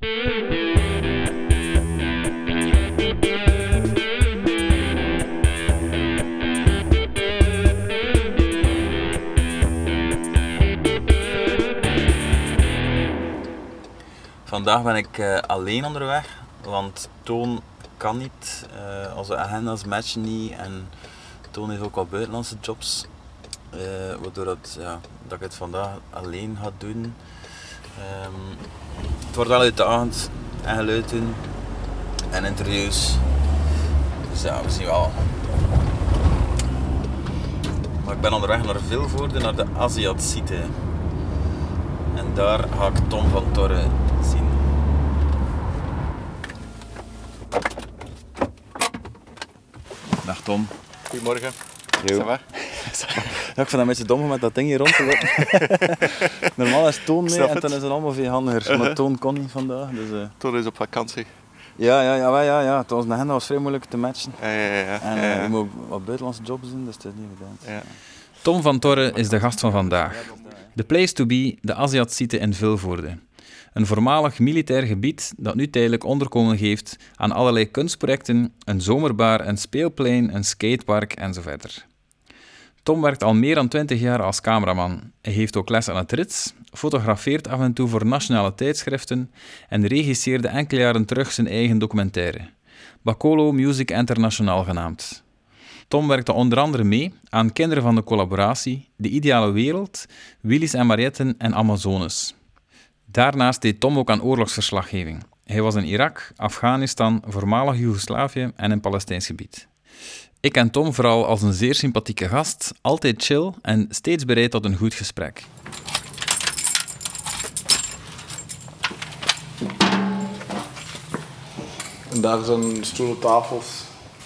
Vandaag ben ik uh, alleen onderweg, want Toon kan niet. Uh, onze agenda's matchen niet en Toon heeft ook wat buitenlandse jobs. Uh, waardoor dat, ja, dat ik het vandaag alleen ga doen. Um, het wordt wel uitdagend en geluiden en interviews. Dus ja, we zien wel. Maar ik ben onderweg naar Vilvoorde, naar de Aziat-site. En daar ga ik Tom van Torre zien. Dag Tom. Goedemorgen. Yo. Ja, ik vind dat een beetje dom om met dat ding hier rond te lopen. Normaal is Toon mee en dan is het allemaal veel handiger. Maar Toon kon niet vandaag. Dus, eh, Toen is op vakantie. ja, ja, ja, ja, ja, ja. Het was een agenda was vrij moeilijk te matchen. Ja, ja, ja. En ja, ja. je moet ook wat buitenlandse jobs doen, dus het is niet gedaan. Ja. Tom van Torre is de gast van vandaag. De place to be, de Aziat-site in Vilvoorde. Een voormalig militair gebied dat nu tijdelijk onderkomen geeft aan allerlei kunstprojecten, een zomerbar, een speelplein, een skatepark en zo verder. Tom werkt al meer dan 20 jaar als cameraman. Hij heeft ook les aan het Rits, fotografeert af en toe voor nationale tijdschriften en regisseerde enkele jaren terug zijn eigen documentaire. Bacolo Music International genaamd. Tom werkte onder andere mee aan Kinderen van de Collaboratie, De Ideale Wereld, Willys en Marietten en Amazones. Daarnaast deed Tom ook aan oorlogsverslaggeving. Hij was in Irak, Afghanistan, voormalig Joegoslavië en in Palestijns gebied. Ik ken Tom vooral als een zeer sympathieke gast, altijd chill en steeds bereid tot een goed gesprek. En daar zijn stoelen, tafels.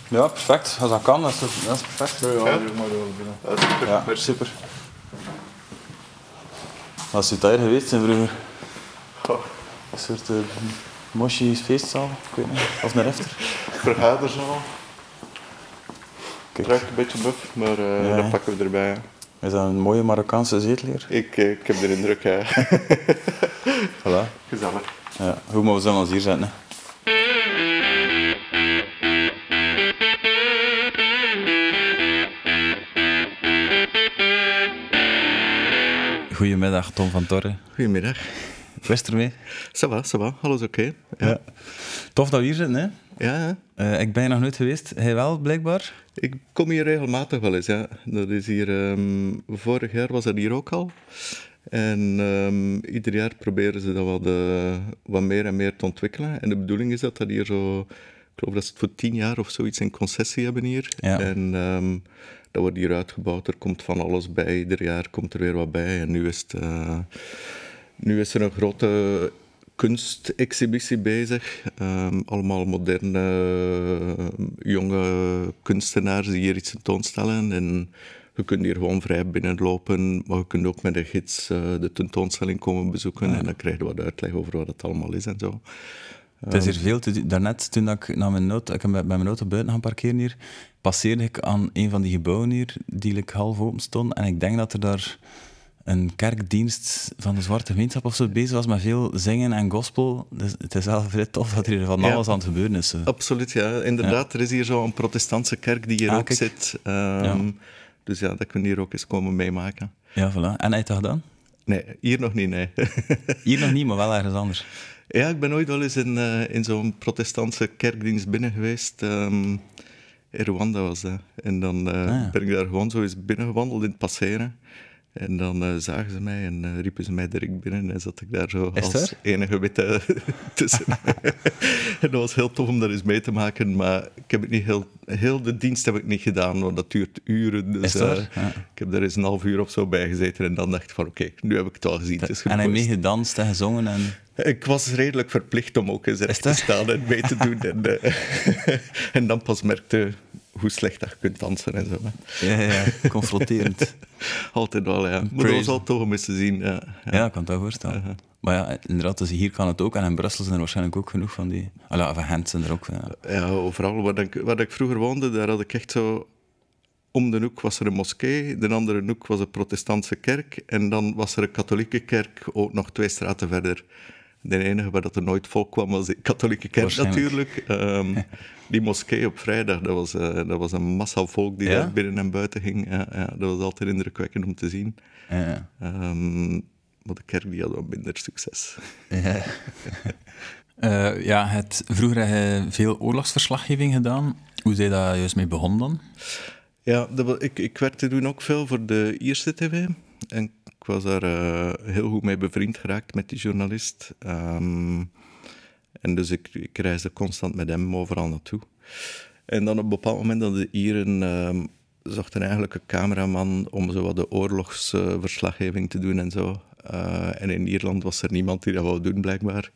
Ja, perfect. Als dat kan, dat is, dat is perfect. Ja, ja, maar door binnen. Dat is super. Ja, super. Wat zou daar geweest zijn vroeger? Een soort uh, moshi feestzaal, ik weet niet. Of een refter. vergaderzaal. Kijk, Ruikt een beetje buff, maar eh, Ja. dat pakken we erbij. is dat een mooie Marokkaanse zetel hier? Ik, eh, ik heb er indruk, ja. Voilà. Gezellig. Ja, hoe maar we zullen ons hier zetten. Hè. Goedemiddag, Tom van Torre. Goedemiddag. Wist ermee? Ça va, ça va. Alles oké? Ja. Tof dat we hier zitten, hè? Ja? Eh, ik ben nog nooit geweest. Hij wel, blijkbaar? Ik kom hier regelmatig wel eens, ja. Dat is hier... ehm, vorig jaar was dat hier ook al. En ehm, ieder jaar proberen ze dat wat, eh, wat meer en meer te ontwikkelen. En de bedoeling is dat dat hier zo... Ik geloof dat ze het voor tien jaar of zoiets in concessie hebben hier. Ja. En ehm, dat wordt hier uitgebouwd. Er komt van alles bij. Ieder jaar komt er weer wat bij. En nu is, het, eh, nu is er een grote kunstexhibitie bezig. Ehm, allemaal moderne, eh, jonge kunstenaars die hier iets tentoonstellen. En je kunt hier gewoon vrij binnenlopen, maar je kunt ook met een gids eh, de tentoonstelling komen bezoeken. En dan krijg je wat uitleg over wat het allemaal is en zo. Het is hier veel te. Daarnet, toen ik naar mijn auto, ik met mijn auto buiten gaan parkeren hier, passeerde ik aan een van die gebouwen hier, die like, half open stond. En ik denk dat er daar een kerkdienst van de Zwarte Gemeenschap of zo bezig was met veel zingen en gospel. Dus het is wel vrij tof dat er hier van Ja. alles aan het gebeuren is. Absoluut, ja. Inderdaad, er is hier zo'n protestantse kerk die hier Ah, ook kijk. zit. Ehm, Ja. Dus ja, dat kunnen we hier ook eens komen meemaken. Ja, voilà. En heb je dat gedaan? Nee, hier nog niet, nee. Hier nog niet, maar wel ergens anders. Ja, ik ben ooit wel eens in, eh, in zo'n protestantse kerkdienst binnen geweest. ehm, in Rwanda was dat. En dan eh, Ah, ben ik daar gewoon zo eens binnengewandeld in het passeren. En dan eh, zagen ze mij en eh, riepen ze mij direct binnen. En zat ik daar zo als enige witte tussen. en dat was heel tof om dat eens mee te maken. Maar ik heb het niet heel, heel de dienst heb ik niet gedaan, want dat duurt uren. Dus, eh, Ja. Ik heb daar eens een half uur of zo bij gezeten. En dan dacht ik van oké, nu heb ik het al gezien. Het is En hij geweest. gedanst en gezongen en... Ik was redelijk verplicht om ook eens recht te staan en mee te doen. En, en dan pas merkte hoe slecht dat je kunt dansen en zo. hè. Ja, ja, confronterend. Altijd wel, ja. Maar dat was om eens te zien. Ja, ja. Ja, ik kan het wel voorstellen. Maar ja, inderdaad, dus hier kan het ook. En in Brussel zijn er waarschijnlijk ook genoeg van die... Allee, van Gent zijn er ook. Ja. Ja, overal. Waar ik, waar ik vroeger woonde, daar had ik echt zo... Om de hoek was er een moskee, de andere hoek was een protestantse kerk. En dan was er een katholieke kerk, ook nog twee straten verder. De enige waar dat er nooit volk kwam was de katholieke kerk natuurlijk. Ehm, die moskee op vrijdag, dat was, eh, dat was een massa volk die Ja? daar binnen en buiten ging. Ja, ja, dat was altijd indrukwekkend om te zien. Ja. Ehm, maar de kerk die had wat minder succes. Ja. Eh, ja, het, vroeger heb je veel oorlogsverslaggeving gedaan. Hoe zei dat juist mee begonnen dan? Ja, dat ik, ik werkte toen ook veel voor de Ierse TV. En ik was daar eh, heel goed mee bevriend geraakt met die journalist. Ehm, en dus ik, ik reisde constant met hem overal naartoe. En dan op een bepaald moment dat de Ieren ehm, zochten eigenlijk een cameraman om zo wat de oorlogsverslaggeving te doen en zo. Eh, en in Ierland was er niemand die dat wou doen, blijkbaar.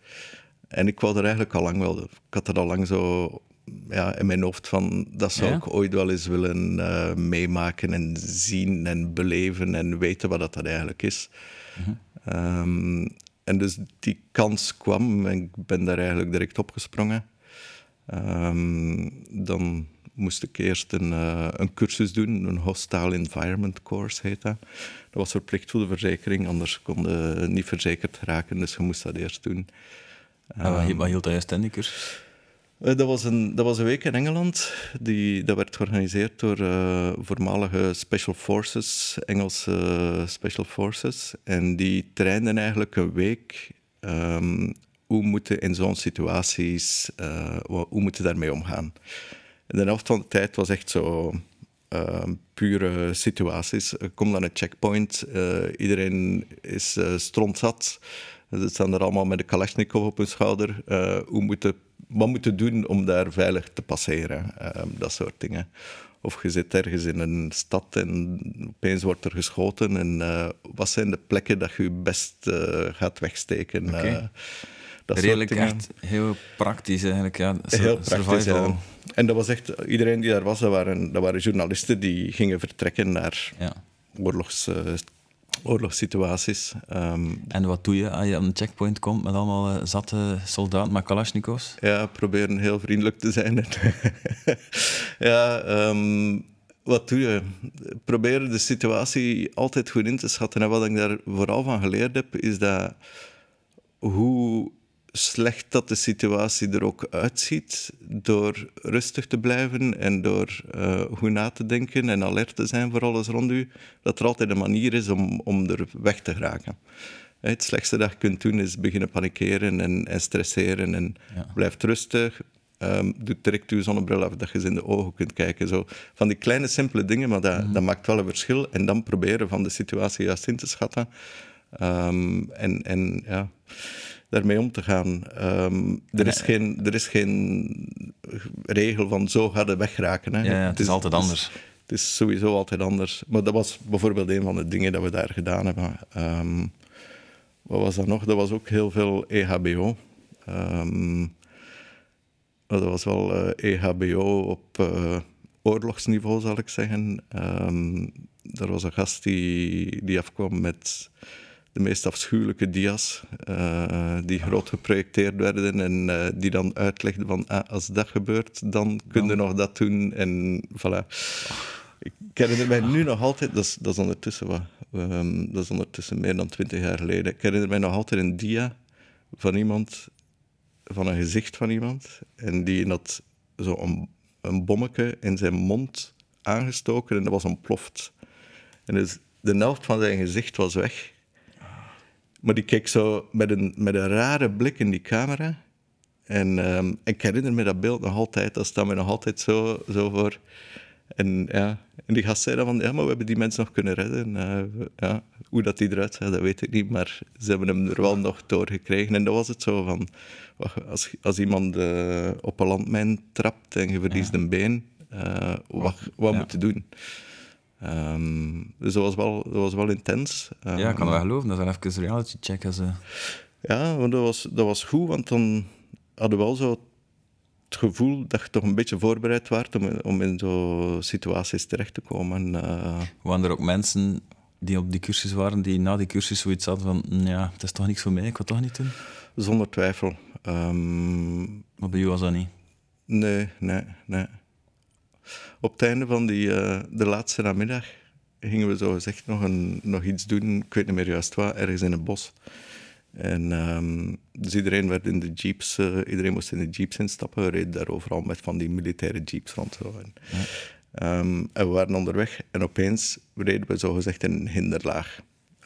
En ik wou er eigenlijk al lang wel. Ik had er al lang zo ja, in mijn hoofd van dat zou Ja? ik ooit wel eens willen eh, meemaken en zien en beleven en weten wat dat, dat eigenlijk is. Ehm, en dus die kans kwam en ik ben daar eigenlijk direct opgesprongen. Ehm, dan moest ik eerst een, eh, een cursus doen, een Hostile Environment Course heet dat. Dat was verplicht voor de verzekering, anders kon je niet verzekerd raken, dus je moest dat eerst doen. En wat, hield dat juist in, die cursus? Eh, dat, was een, dat was een week in Engeland. Die, dat werd georganiseerd door eh, voormalige Special Forces, Engelse Special Forces. En die trainden eigenlijk een week ehm, hoe moeten in zo'n situaties, eh, hoe moeten daarmee omgaan. En de helft van de tijd was echt zo ehm, pure situaties. Kom naar een checkpoint, iedereen is eh strontzat. Ze staan er allemaal met een Kalashnikov op hun schouder. Eh, hoe moeten, wat moeten doen om daar veilig te passeren? Ehm, dat soort dingen. Of je zit ergens in een stad en opeens wordt er geschoten. En eh, wat zijn de plekken dat je je best eh, gaat wegsteken? Eh, dat Redelijk echt heel praktisch eigenlijk. Ja. Heel praktisch, ja. En dat was echt... Iedereen die daar was, dat waren, dat waren journalisten die gingen vertrekken naar Ja. oorlogs, oorlogssituaties. Ehm, En wat doe je als je aan een checkpoint komt met allemaal eh, zatte soldaten met kalasjnikovs? ja, proberen heel vriendelijk te zijn. ja, ehm, wat doe je? Proberen de situatie altijd goed in te schatten. En wat ik daar vooral van geleerd heb, is dat hoe slecht dat de situatie er ook uitziet, door rustig te blijven en door eh, goed na te denken en alert te zijn voor alles rond u, dat er altijd een manier is om, om er weg te geraken. Het slechtste dat je kunt doen is beginnen panikeren en, en stresseren en Ja. blijf rustig. Ehm doe direct je zonnebril af, dat je ze in de ogen kunt kijken. Zo. Van die kleine, simpele dingen, maar dat, dat maakt wel een verschil. En dan proberen van de situatie juist in te schatten. Ehm, en, en ja, daarmee om te gaan. Ehm, er, is geen, er is geen regel van zo gaat het wegraken. Hè. Ja, ja, het is altijd het is- anders. Het is sowieso altijd anders. Maar dat was bijvoorbeeld een van de dingen dat we daar gedaan hebben. Ehm, wat was dat nog? Dat was ook heel veel E EHBO. Dat was wel eh, EHBO op eh, oorlogsniveau, zal ik zeggen. Ehm er was een gast die, die afkwam met de meest afschuwelijke dia's, eh, die groot geprojecteerd werden en eh, die dan uitlegden van ah, als dat gebeurt, dan kun je nog dat doen. En voilà. Ik herinner mij nu nog altijd, dat is, dat is ondertussen wat, ehm, dat is ondertussen meer dan twintig jaar geleden. Ik herinner mij nog altijd een dia van iemand, van een gezicht van iemand, en die had zo een, een bommetje in zijn mond aangestoken en dat was ontploft. En dus de helft van zijn gezicht was weg. Maar die keek zo met een, met een rare blik in die camera. En ehm, ik herinner me dat beeld nog altijd, dat staat me nog altijd zo, zo voor. En, ja, en die gast zei dan van, ja, maar we hebben die mensen nog kunnen redden. Eh, ja, hoe dat die eruit zag, dat weet ik niet, maar ze hebben hem er wel nog doorgekregen. En dat was het zo van, als, als iemand eh, op een landmijn trapt en je verliest een been, eh, wat, wat Ja. moet je doen? Ehm, dus dat was wel, dat was wel intens. Ja, ik kan Ehm, dat wel geloven. Dat is wel even reality check. Als, eh, ja, want dat was, dat was goed, want dan hadden we wel zo het gevoel dat je toch een beetje voorbereid werd om, om in zo'n situaties terecht te komen. eh, waren er ook mensen die op die cursus waren, die na die cursus zoiets hadden van, "Mm, ja, het is toch niks voor mij, ik wil het toch niet doen? zonder twijfel. Ehm, Maar bij jou was dat niet. nee, nee, nee. Op het einde van die, eh, de laatste namiddag gingen we zo gezegd nog, een, nog iets doen, ik weet niet meer juist wat, ergens in het bos. En, ehm, dus iedereen werd in de jeeps, eh, iedereen moest in de jeeps instappen. We reden daar overal met van die militaire jeeps rond. Zo. En, ehm, en we waren onderweg en opeens reden we zogezegd in een hinderlaag.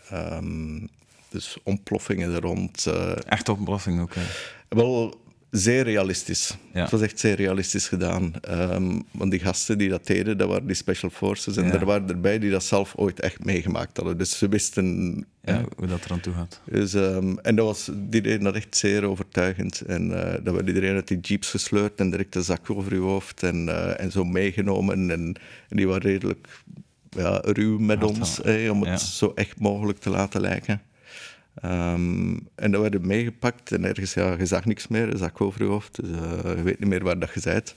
Ehm, dus ontploffingen er rond. eh, Echt ontploffing ook. hè. wel zeer realistisch. Ja. Het was echt zeer realistisch gedaan. Ehm, want die gasten die dat deden, dat waren die special forces. En Ja. er waren erbij die dat zelf ooit echt meegemaakt hadden. Dus ze wisten... Ja, hoe dat er aan toe gaat. Dus, ehm, en dat was, die deden dat echt zeer overtuigend. En eh dat werd iedereen uit die jeeps gesleurd en direct een zak over je hoofd en, eh, en zo meegenomen. En, en die waren redelijk ja, ruw met Hard ons, om het zo echt mogelijk te laten lijken. Ehm, en dat werden meegepakt en ergens, ja, je zag niks meer, een zak over je hoofd. Dus, eh, je weet niet meer waar dat je bent.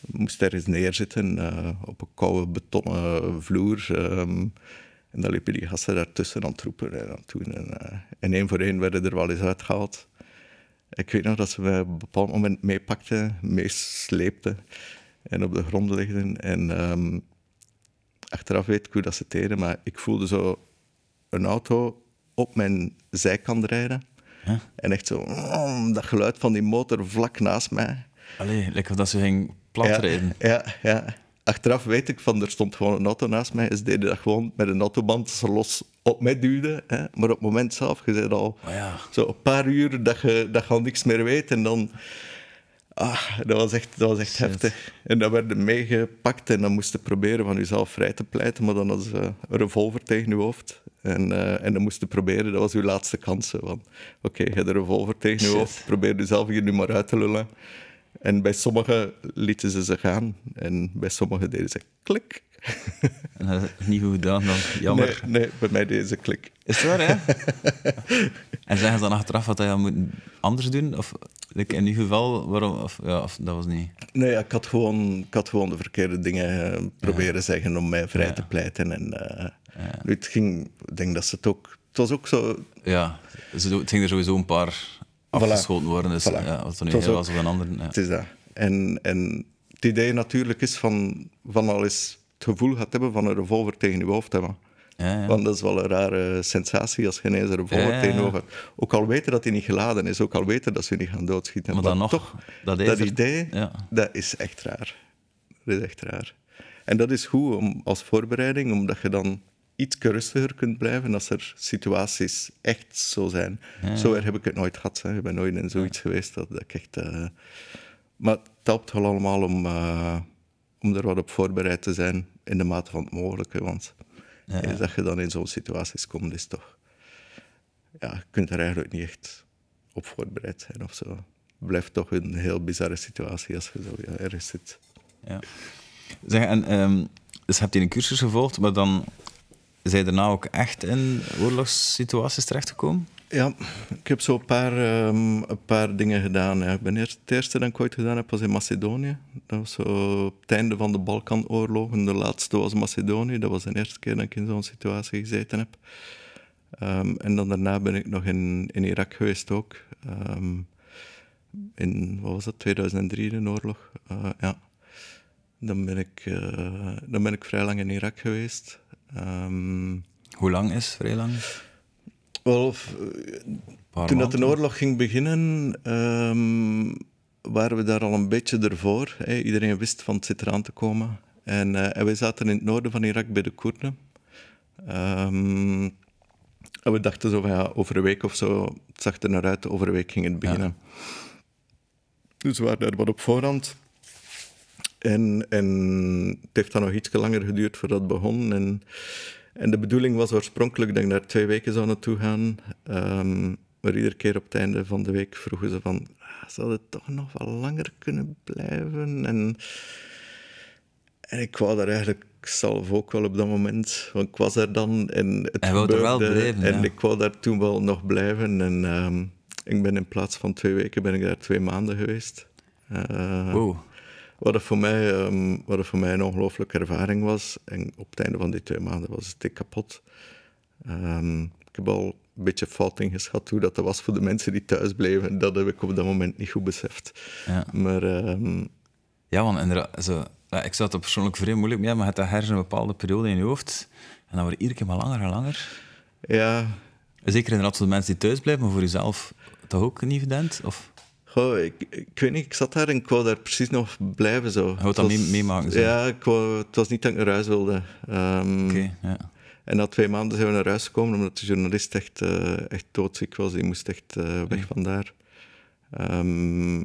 Je moest ergens neerzitten eh, op een koude betonnen vloer. ehm, en dan liepen die gasten daartussen aan het roepen en eh, en één voor één werden er wel eens uitgehaald. Ik weet nog dat ze mij op een bepaald moment meepakten, meesleepten en op de grond legden. En ehm, achteraf weet ik hoe dat ze deden, maar ik voelde zo een auto op mijn zijkant rijden. En echt zo, mm, dat geluid van die motor vlak naast mij. Allee, lekker dat ze ging platrijden. Ja, ja, ja. Achteraf weet ik van, er stond gewoon een auto naast mij. Ze deden dat gewoon met een autoband ze los op mij duwden. Hè. Maar op het moment zelf, je zit al ja, zo een paar uur dat je, dat je al niks meer weet. En dan... Ah, dat was echt, dat was echt Shit. heftig. En dan werden meegepakt en dan moesten proberen van jezelf vrij te pleiten. Maar dan ze een revolver tegen je hoofd. En, eh, en dan moesten proberen, dat was uw laatste kans. oké, je hebt een revolver tegen je hoofd. Probeer jezelf hier nu maar uit te lullen. En bij sommigen lieten ze ze gaan. En bij sommigen deden ze klik. en dat is niet goed gedaan dan. Jammer. Nee, nee, bij mij deden ze klik. Is het waar, hè? en zeggen ze dan achteraf wat hij moeten anders doen? Of like, in ieder geval, waarom? Of, ja, of dat was niet. Nee, ik, had gewoon, ik had gewoon de verkeerde dingen eh, proberen zeggen om mij vrij Ja. te pleiten. En, eh, het ging, ik denk dat ze het ook... Het was ook zo... Ja, het ging er sowieso een paar afgeschoten worden. Dus Voilà. ja, wat er nu was heel ook- was of een ander. Het is dat. En, en het idee natuurlijk is van, van al eens het gevoel gaat hebben van een revolver tegen je hoofd hebben. Ja, ja. Want dat is wel een rare sensatie als je ineens een revolver Ja, ja, tegen je ja. hoofd hebt. Ook al weten dat hij niet geladen is, ook al weten dat ze je niet gaan doodschieten. Maar dan nog, toch, dat idee, ja. dat is echt raar. Dat is echt raar. En dat is goed om, als voorbereiding, omdat je dan iets rustiger kunt blijven als er situaties echt zo zijn. Zo erg heb ik het nooit gehad. Hè. Ik ben nooit in zoiets geweest dat, dat ik echt... eh, Maar het helpt wel allemaal om, eh, om er wat op voorbereid te zijn in de mate van het mogelijke. Want eens dat je dan in zo'n situaties komt, is toch... Ja, je kunt er eigenlijk niet echt op voorbereid zijn of zo. Het blijft toch een heel bizarre situatie als je zo ja, ergens zit. Ja. Zeg, en, ehm, dus heb je een cursus gevolgd, maar dan zijn je daarna ook echt in oorlogssituaties terechtgekomen? Ja, ik heb zo een paar, ehm, een paar dingen gedaan. Ja. Ik ben eerst, het eerste dat ik ooit gedaan heb was in Macedonië. Dat was zo op het einde van de Balkanoorlogen. De laatste was Macedonië. Dat was de eerste keer dat ik in zo'n situatie gezeten heb. Ehm, en dan daarna ben ik nog in, in Irak geweest ook. Ehm, in, wat was dat, 2003, de oorlog. Eh, ja. Dan ben, ik, eh, dan ben ik vrij lang in Irak geweest. Ehm, Hoe lang is vrij lang? wel, paar toen dat de oorlog ging beginnen, ehm, waren we daar al een beetje ervoor. Hè. Iedereen wist van het zit eraan te komen. En, eh, en wij zaten in het noorden van Irak bij de Koerden. Ehm, en we dachten zo van ja, over een week of zo, het zag er naar uit, over een week ging het beginnen. Dus we waren daar wat op voorhand. En, en het heeft dan nog iets langer geduurd voordat het begon. En, en de bedoeling was oorspronkelijk dat ik daar twee weken zou naartoe gaan. Ehm, maar iedere keer op het einde van de week vroegen ze van... "Ah, Zou het toch nog wat langer kunnen blijven? En, en ik wou daar eigenlijk zelf ook wel op dat moment. Want ik was er dan en het En wou er wel blijven, En ja. ik wou daar toen wel nog blijven. En ehm, ik ben in plaats van twee weken ben ik daar twee maanden geweest. Wow. Wat het voor mij, ehm, wat het voor mij een ongelooflijke ervaring was. En op het einde van die twee maanden was het dik kapot. Ehm, ik heb al een beetje fout ingeschat hoe dat was voor de mensen die thuis bleven. Dat heb ik op dat moment niet goed beseft. Ja. Maar ehm, Ja, want inderdaad, zo, ik zou het er persoonlijk vrij moeilijk mee maar dat hersen een bepaalde periode in je hoofd en dan wordt het iedere keer maar langer en langer. ja, Zeker inderdaad voor de mensen die thuis blijven, maar voor jezelf toch ook niet evident? Of? Goh, ik, ik weet niet, ik zat daar en ik wou daar precies nog blijven. Zo. Je wou dat was- mee- meemaken, zo. Ja, ik wou, het was niet dat ik naar huis wilde. Ehm, Oké, ja. En na twee maanden zijn we naar huis gekomen, omdat de journalist echt, eh, echt doodziek was. Die moest echt eh, weg van daar. Ehm,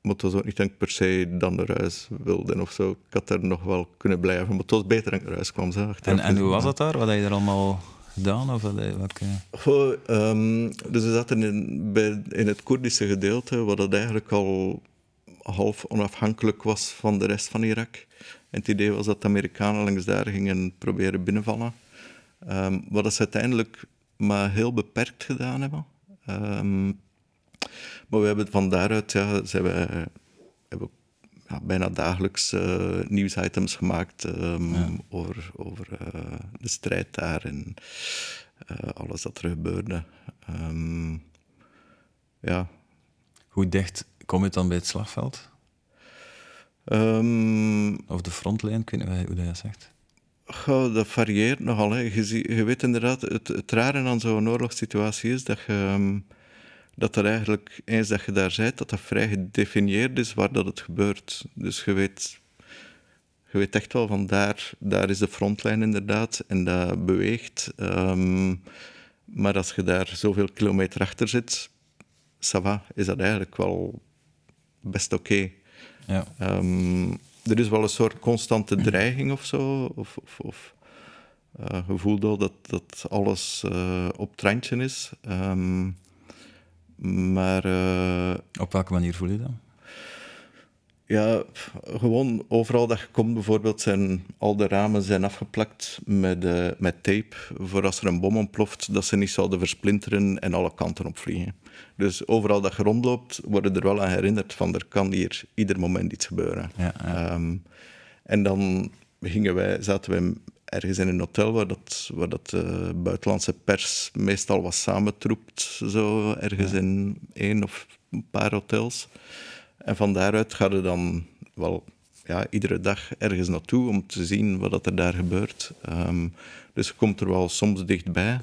maar het was ook niet dat ik per se dan naar huis wilde of zo. Ik had daar nog wel kunnen blijven, maar het was beter dat ik naar huis kwam. Zo, En, en hoe was dat daar? Wat heb je er allemaal gedaan? Of welke... Goh, ehm, dus we zaten in, het Koerdische gedeelte, wat dat eigenlijk al half onafhankelijk was van de rest van Irak. En het idee was dat de Amerikanen langs daar gingen proberen binnenvallen. Ehm, wat ze uiteindelijk maar heel beperkt gedaan hebben. Ehm, maar we hebben van daaruit, ja, zijn we ja, bijna dagelijks eh, nieuwsitems gemaakt ehm, over, over eh, de strijd daar en eh, alles dat er gebeurde. Ehm, ja. Hoe dicht kom je dan bij het slagveld? Ehm, Of de frontlijn? Ik weet niet hoe- dat zegt. Goh, dat varieert nogal. Hè. Je, je weet inderdaad, het, het rare aan zo'n oorlogssituatie is dat je, dat er eigenlijk, eens dat je daar bent, dat dat vrij gedefinieerd is waar dat het gebeurt. Dus je weet, je weet echt wel van daar, daar is de frontlijn inderdaad en dat beweegt. Ehm, maar als je daar zoveel kilometer achter zit, ça va, is dat eigenlijk wel best oké. Ja. Ehm, er is wel een soort constante dreiging of zo. Of, of, of eh, gevoel dat, dat, dat alles eh, op het randje is. Ehm, maar eh, Op welke manier voel je dat? ja, gewoon overal dat je komt, bijvoorbeeld, zijn al de ramen zijn afgeplakt met, eh, met tape. Voor als er een bom ontploft, dat ze niet zouden versplinteren en alle kanten opvliegen. Dus overal dat je rondloopt, worden er wel aan herinnerd van er kan hier ieder moment iets gebeuren. Ja, ja. Ehm, en dan gingen wij, zaten wij ergens in een hotel waar dat, waar dat de buitenlandse pers meestal was samentroept, zo ergens in één of een paar hotels. En van daaruit ga je dan wel ja, iedere dag ergens naartoe om te zien wat dat er daar gebeurt. Ehm, dus je komt er wel soms dichtbij.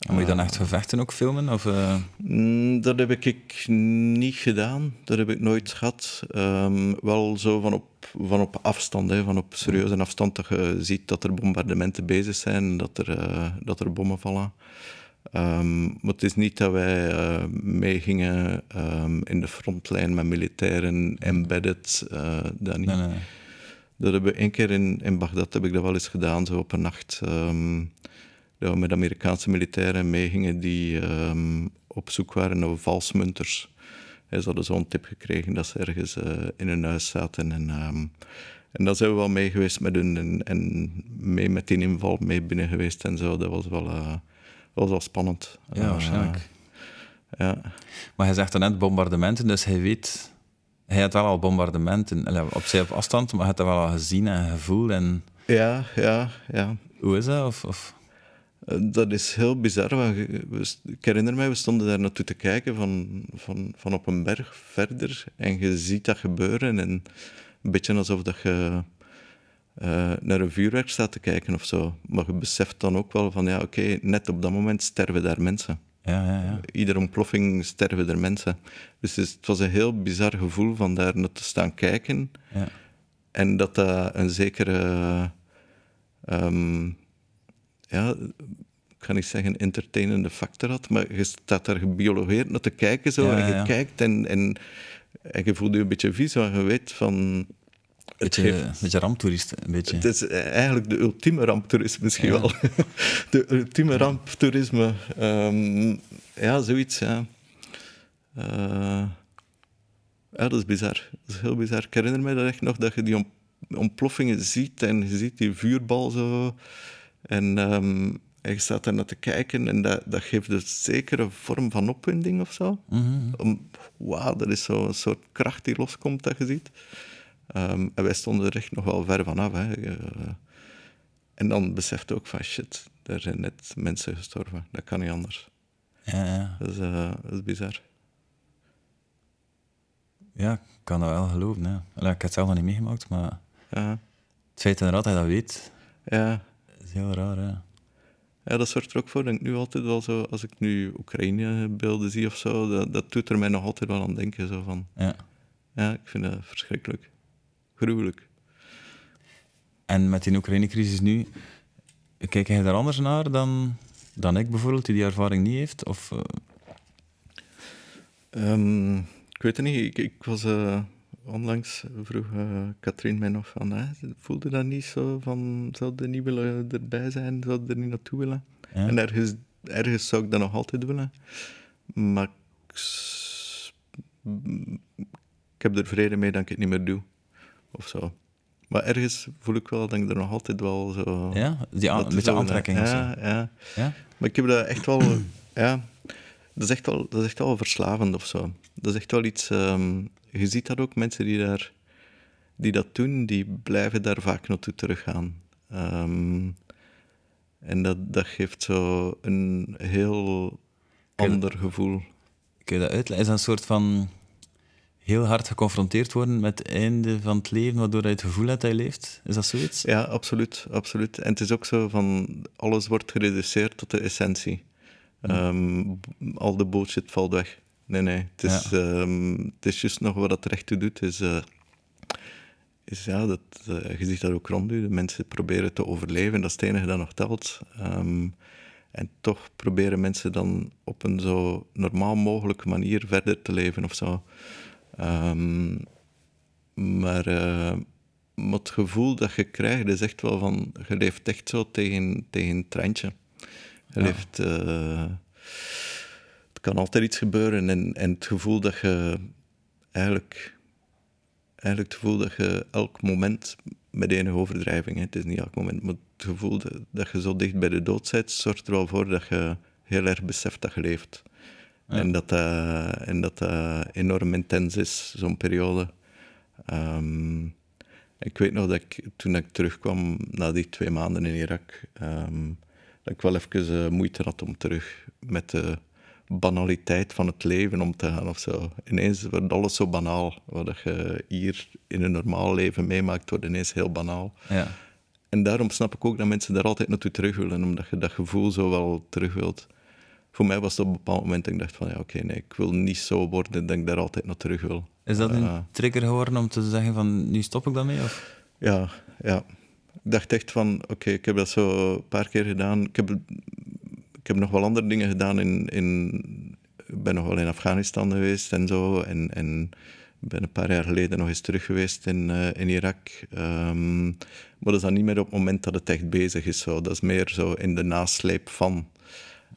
En moet je dan echt gevechten ook filmen? Of, eh, Mm, Dat heb ik niet gedaan. Dat heb ik nooit gehad. Ehm, wel zo van op, van op afstand, hè, van op serieuze afstand, dat je ziet dat er bombardementen bezig zijn, dat er, eh, dat er bommen vallen. Ehm, maar het is niet dat wij eh, meegingen ehm, in de frontlijn met militairen, embedded, eh, dat niet. nee, nee. Dat hebben we één keer in, in Bagdad heb ik dat wel eens gedaan, zo op een nacht. Dat we met Amerikaanse militairen meegingen die ehm, op zoek waren naar valsmunters. Ze hadden zo'n tip gekregen dat ze ergens eh, in hun huis zaten. En, ehm, en dan zijn we wel mee geweest met hun en, en mee met die inval mee binnen geweest en zo. Dat was wel, eh, was wel spannend. Ja, Eh, waarschijnlijk. ja. Maar hij zegt net bombardementen, dus hij weet... Hij had wel al bombardementen, op zich op afstand, maar hij had dat wel al gezien en gevoeld. En ja, ja, ja. hoe is dat? Of, of... Eh, Dat is heel bizar. Ik herinner mij, we stonden daar naartoe te kijken van, van, van op een berg verder. En je ziet dat gebeuren. En een beetje alsof dat je eh, naar een vuurwerk staat te kijken of zo. Maar je beseft dan ook wel van, ja, oké, net op dat moment sterven daar mensen. Ja, ja, ja. Iedere ontploffing sterven er mensen. Dus het was een heel bizar gevoel van daar naar te staan kijken. ja. En dat dat een zekere, ehm, ja, ik ga niet zeggen entertainende factor had, maar je staat daar gebiologeerd naar te kijken zo, Ja, en je ja. kijkt en, en, en je voelt je een beetje vies, want je weet van... Het, Beetje, geeft, beetje ramptoerist, een beetje. het is eigenlijk de ultieme ramptoerisme misschien Ja. wel. De ultieme ramptoerisme. Ehm, ja, zoiets, ja. Eh, ja, dat is bizar. Dat is heel bizar. Ik herinner me dat echt nog, dat je die ont- ontploffingen ziet en je ziet die vuurbal zo. En, je staat daar naar te kijken en dat, dat geeft een zekere vorm van opwinding of zo. Om- Wauw, dat is zo'n soort kracht die loskomt dat je ziet. Ehm, en wij stonden er echt nog wel ver vanaf. Hè. Eh, en dan beseft ook van shit, er zijn net mensen gestorven. Dat kan niet anders. Ja, ja. Dat is, eh, dat is bizar. ja, ik kan dat wel geloven. Ja. Ik heb het zelf nog niet meegemaakt, maar Ja, het feit inderdaad dat je dat weet, ja. Is heel raar. Ja. Ja, dat zorgt er ook voor, denk ik nu altijd wel zo, als ik nu Oekraïne-beelden zie of zo, dat, dat doet er mij nog altijd wel aan denken. Zo van, Ja. ja, ik vind dat verschrikkelijk. Gruwelijk. En met die Oekraïne-crisis nu, kijk jij daar anders naar dan, dan ik bijvoorbeeld, die die ervaring niet heeft? Of, eh, Ehm, ik weet het niet, ik, ik was eh, onlangs, vroeg eh Katrien mij nog van, hè, voelde dat niet zo van, zou je niet willen erbij zijn, zou er niet naartoe willen? Ja. En ergens, ergens zou ik dat nog altijd willen, maar ik, heb er vrede mee dat ik het niet meer doe, of zo. Maar ergens voel ik wel dat ik er nog altijd wel zo... ja, die aan- een beetje aantrekking of zo. Ja, ja. Ja? Maar ik heb dat echt wel... ja, dat is echt wel, dat is echt wel verslavend of zo. Dat is echt wel iets... ehm, je ziet dat ook, mensen die, daar, die dat doen, die blijven daar vaak naartoe teruggaan. Ehm, en dat, dat geeft zo een heel ander gevoel. Kun je dat uitleggen? Is dat een soort van heel hard geconfronteerd worden met het einde van het leven, waardoor je het gevoel hebt dat je leeft? Is dat zoiets? Ja, absoluut, absoluut. En het is ook zo van, alles wordt gereduceerd tot de essentie. Ehm, al de bullshit valt weg. Nee, nee. Het is, ehm, het is juist nog wat dat er echt toe doet. Is, eh, is ja, dat, eh, je ziet dat ook rond u. De mensen proberen te overleven. Dat is het enige dat nog telt. Ehm, en toch proberen mensen dan op een zo normaal mogelijke manier verder te leven of zo. Ehm, maar, maar het gevoel dat je krijgt is echt wel van... Je leeft echt zo tegen, tegen een treintje. Je leeft... kan altijd iets gebeuren. En, en het gevoel dat je eigenlijk... Eigenlijk het gevoel dat je elk moment... Met enige overdrijving, hè, het is niet elk moment... Maar het gevoel dat, dat je zo dicht bij de dood bent... zorgt er wel voor dat je heel erg beseft dat je leeft. En dat dat, en dat dat enorm intens is, zo'n periode. Ehm, ik weet nog dat ik, toen ik terugkwam na die twee maanden in Irak, ehm, dat ik wel even eh, moeite had om terug met de banaliteit van het leven om te gaan of zo. Ineens wordt alles zo banaal. Wat je hier in een normaal leven meemaakt, wordt ineens heel banaal. Ja. En daarom snap ik ook dat mensen daar altijd naartoe terug willen, omdat je dat gevoel zo wel terug wilt. Voor mij was het op een bepaald moment dat ik dacht van, ja, oké, nee, ik wil niet zo worden dat ik daar altijd naar terug wil. Is dat een Eh, trigger geworden om te zeggen van, nu stop ik daarmee? Of? Ja, ja. Ik dacht echt van, oké, ik heb dat zo een paar keer gedaan. Ik heb, ik heb nog wel andere dingen gedaan. In, in, ben nog wel in Afghanistan geweest en zo. En, en ben een paar jaar geleden nog eens terug geweest in, eh, in Irak. Ehm, maar dat is dan niet meer op het moment dat het echt bezig is. Zo. Dat is meer zo in de nasleep van.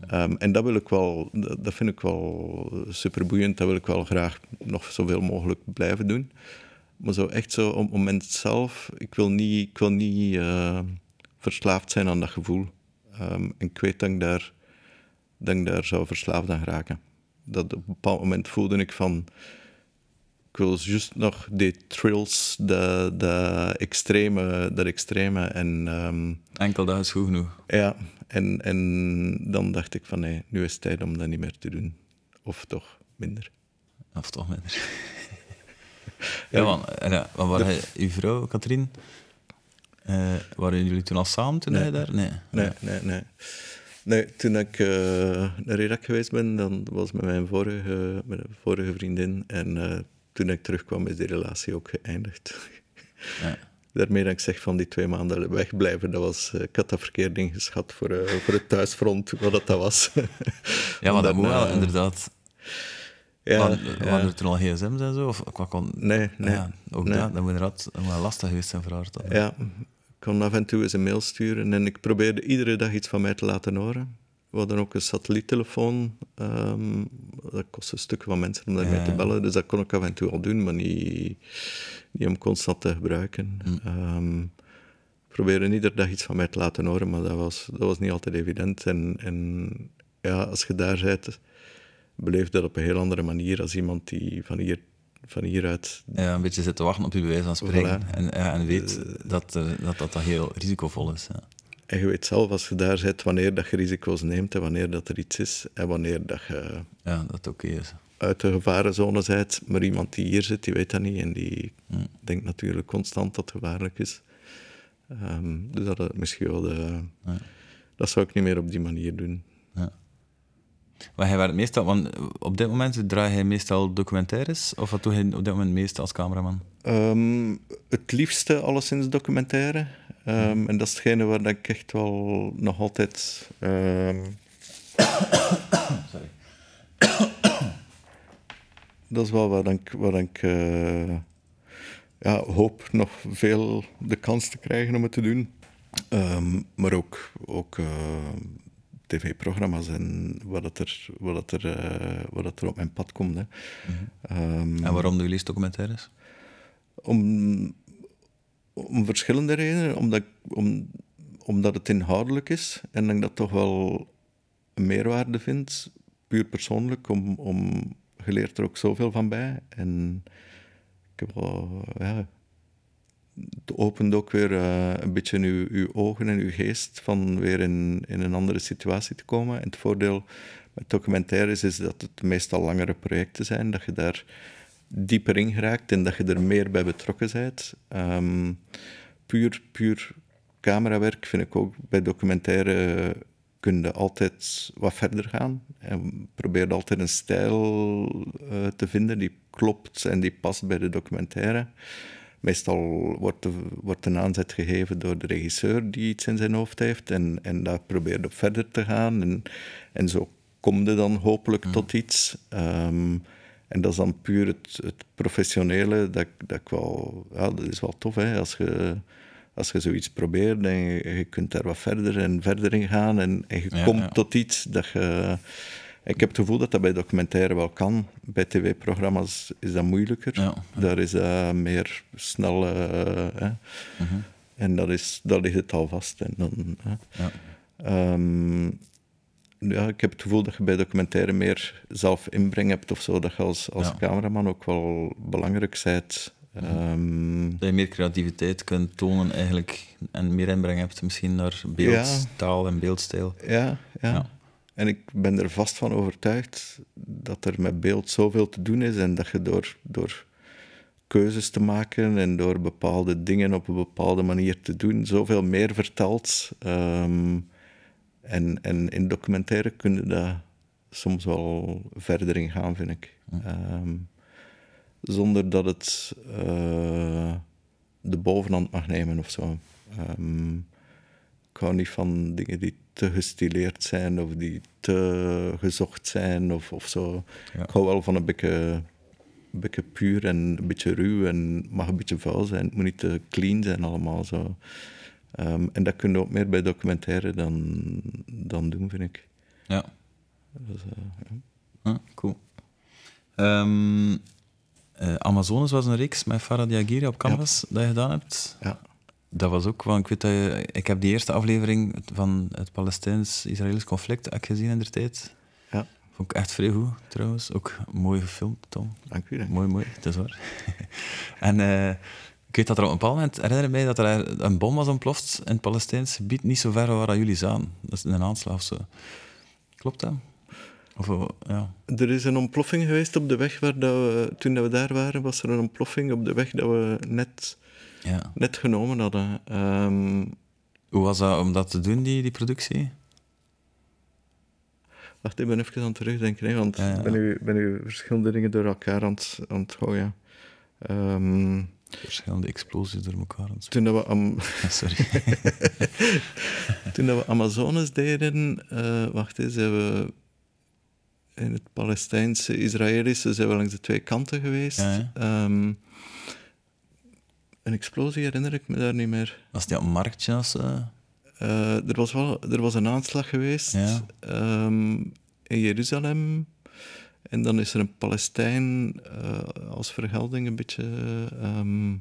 Ehm, en dat wil ik wel, dat, vind ik wel super boeiend. Dat wil ik wel graag nog zoveel mogelijk blijven doen. Maar zo echt zo op het moment zelf, ik wil niet, ik wil niet eh, verslaafd zijn aan dat gevoel. Ehm, en ik weet dat ik daar, dat ik daar zou verslaafd aan geraken. Dat op een bepaald moment voelde ik van, ik wil juist nog die thrills, dat, dat extreme, dat extreme. En ehm, Enkel dat is goed genoeg. ja, en, en dan dacht ik van nee, nu is het tijd om dat niet meer te doen. Of toch minder. Of toch minder. ja, en ja, want waren uw vrouw, Katrien, eh, waren jullie toen al samen toen Nee. hij daar? Nee. Nee, nee, nee. Nee, toen ik eh, naar Irak geweest ben, dan was het met mijn vorige, met een vorige vriendin. En eh, toen ik terugkwam, is die relatie ook geëindigd. Ja. Daarmee dat ik zeg van die twee maanden wegblijven, dat was, ik had dat verkeerd ingeschat voor, voor het thuisfront, wat dat, was. Ja, maar dat moet wel, inderdaad. Ja. Waren er toen al gsm's en zo? Of, wat kon, Nee, nee. Ja, ook nee. dat, dat moet inderdaad wel lastig geweest zijn voor haar. Ja, ik kon af en toe eens een mail sturen en ik probeerde iedere dag iets van mij te laten horen. We hadden ook een satelliettelefoon. ehm, dat kost een stuk van mensen om daarmee Ja, te bellen, dus dat kon ik af en toe al doen, maar niet, niet om constant te gebruiken. Mm. Ehm, ik probeerde iedere dag iets van mij te laten horen, maar dat was, dat was niet altijd evident. En, en ja, als je daar bent, beleef je dat op een heel andere manier als iemand die van, hier, van hieruit Ja, een beetje zit te wachten op je bewijs van spreken. Voilà. En, ja, en weet dat, er- dat, dat dat heel risicovol is. Ja. En je weet zelf als je daar zit wanneer dat je risico's neemt en wanneer dat er iets is en wanneer dat je ja, dat oké is. uit de gevarenzone bent. Maar iemand die hier zit, die weet dat niet en die Mm. denkt natuurlijk constant dat het gevaarlijk is. Ehm, dus dat is misschien wel de, dat zou ik niet meer op die manier doen. Maar hij werkt meestal, want op dit moment draai hij meestal documentaires, of wat doe hij op dit moment meestal als cameraman? Ehm, het liefste alleszins documentaire. Ehm, En dat is hetgene waar ik echt wel nog altijd... ehm, Sorry. dat is wel wat ik, wat ik eh, ja, hoop nog veel de kans te krijgen om het te doen. Maar ook, ook tv-programma's en wat, er, wat, er, eh, wat er op mijn pad komt. Hè. Ehm, En waarom doe je liefst documentaires? om, om verschillende redenen. Omdat, ik- om, omdat het inhoudelijk is en dat ik dat toch wel een meerwaarde vind, puur persoonlijk, om, om, je leert er ook zoveel van bij. En ik heb wel, ja, het opent ook weer eh, een beetje uw, uw ogen en uw geest van weer in, in een andere situatie te komen. En het voordeel met documentaires is dat het meestal langere projecten zijn, dat je daar dieper in geraakt en dat je er meer bij betrokken bent. Ehm, puur, puur camerawerk vind ik ook bij documentaire kun je altijd wat verder gaan. En probeer altijd een stijl eh, te vinden die klopt en die past bij de documentaire. Meestal wordt, de, wordt een aanzet gegeven door de regisseur die iets in zijn hoofd heeft en, en daar probeert op verder te gaan. En, en zo kom je dan hopelijk tot iets. Ehm, en dat is dan puur het, het professionele, dat, dat ik wel... Ja, dat is wel tof, hè. Als je, als je zoiets probeert en je, je kunt daar wat verder en verder in gaan en, en je Ja, komt ja. tot iets dat je... Ik heb het gevoel dat dat bij documentaire wel kan. Bij tv-programma's is dat moeilijker. Ja, Daar is dat meer snel... eh. Mhm. En dat is, daar ligt het al vast. En dan. Ja. Ehm, ja, ik heb het gevoel dat je bij documentaire meer zelf inbreng hebt of zo. Dat je als, als Ja. cameraman ook wel belangrijk bent. Ehm, Dat je meer creativiteit kunt tonen eigenlijk en meer inbreng hebt misschien naar beeldtaal en beeldstijl. ja, ja, Ja. En ik ben er vast van overtuigd dat er met beeld zoveel te doen is en dat je door, door keuzes te maken en door bepaalde dingen op een bepaalde manier te doen, zoveel meer vertelt. Ehm, en, en in documentaire kun je daar soms wel verder in gaan, vind ik. Ehm, zonder dat het eh, de bovenhand mag nemen of zo. Ehm, ik hou niet van dingen die te gestileerd zijn of die te gezocht zijn of, of zo. Ja. Ik hou wel van een beetje, een beetje puur en een beetje ruw en mag een beetje vuil zijn. Het moet niet te clean zijn allemaal zo. Ehm, en dat kun je ook meer bij documentaire dan, dan doen, vind ik. Ja. Dus, eh, ja. Ah, cool. Ehm, eh, Amazones was een reeks met Farah Diagiri op Canvas dat je gedaan hebt. Ja. Dat was ook, want ik weet dat je, ik heb die eerste aflevering van het Palestijns-Israëlisch conflict heb ik gezien in de tijd. Ja. Vond ik echt vrij goed, trouwens. Ook mooi gefilmd, Tom. Dank u. Dank u. Mooi, mooi, het is waar. en eh, ik weet dat er op een bepaald moment, herinner mij dat er een bom was ontploft in het Palestijns gebied, niet zo ver waar jullie zaten. Dat is een aanslag of zo. Klopt dat? Of, eh, ja. Er is een ontploffing geweest op de weg waar dat we, toen dat we daar waren, was er een ontploffing op de weg dat we net, ja. net genomen hadden. Ehm, Hoe was dat om dat te doen, die, die productie? wacht, ik ben even aan het terugdenken, hè, want Ja, ja. ik ben u, ben u verschillende dingen door elkaar aan het, aan het gooien. Ehm, Verschillende explosies door elkaar. aan het toen, dat we am, Sorry. toen dat we Amazones deden, eh, wacht eens, zijn we in het Palestijnse, Israëlische, zijn we langs de twee kanten geweest. Ja, ja. Een explosie herinner ik me daar niet meer. Was die op marktje zo? Eh, er, was wel, er was een aanslag geweest Ja. ehm, in Jeruzalem. En dan is er een Palestijn eh, als vergelding een beetje ehm,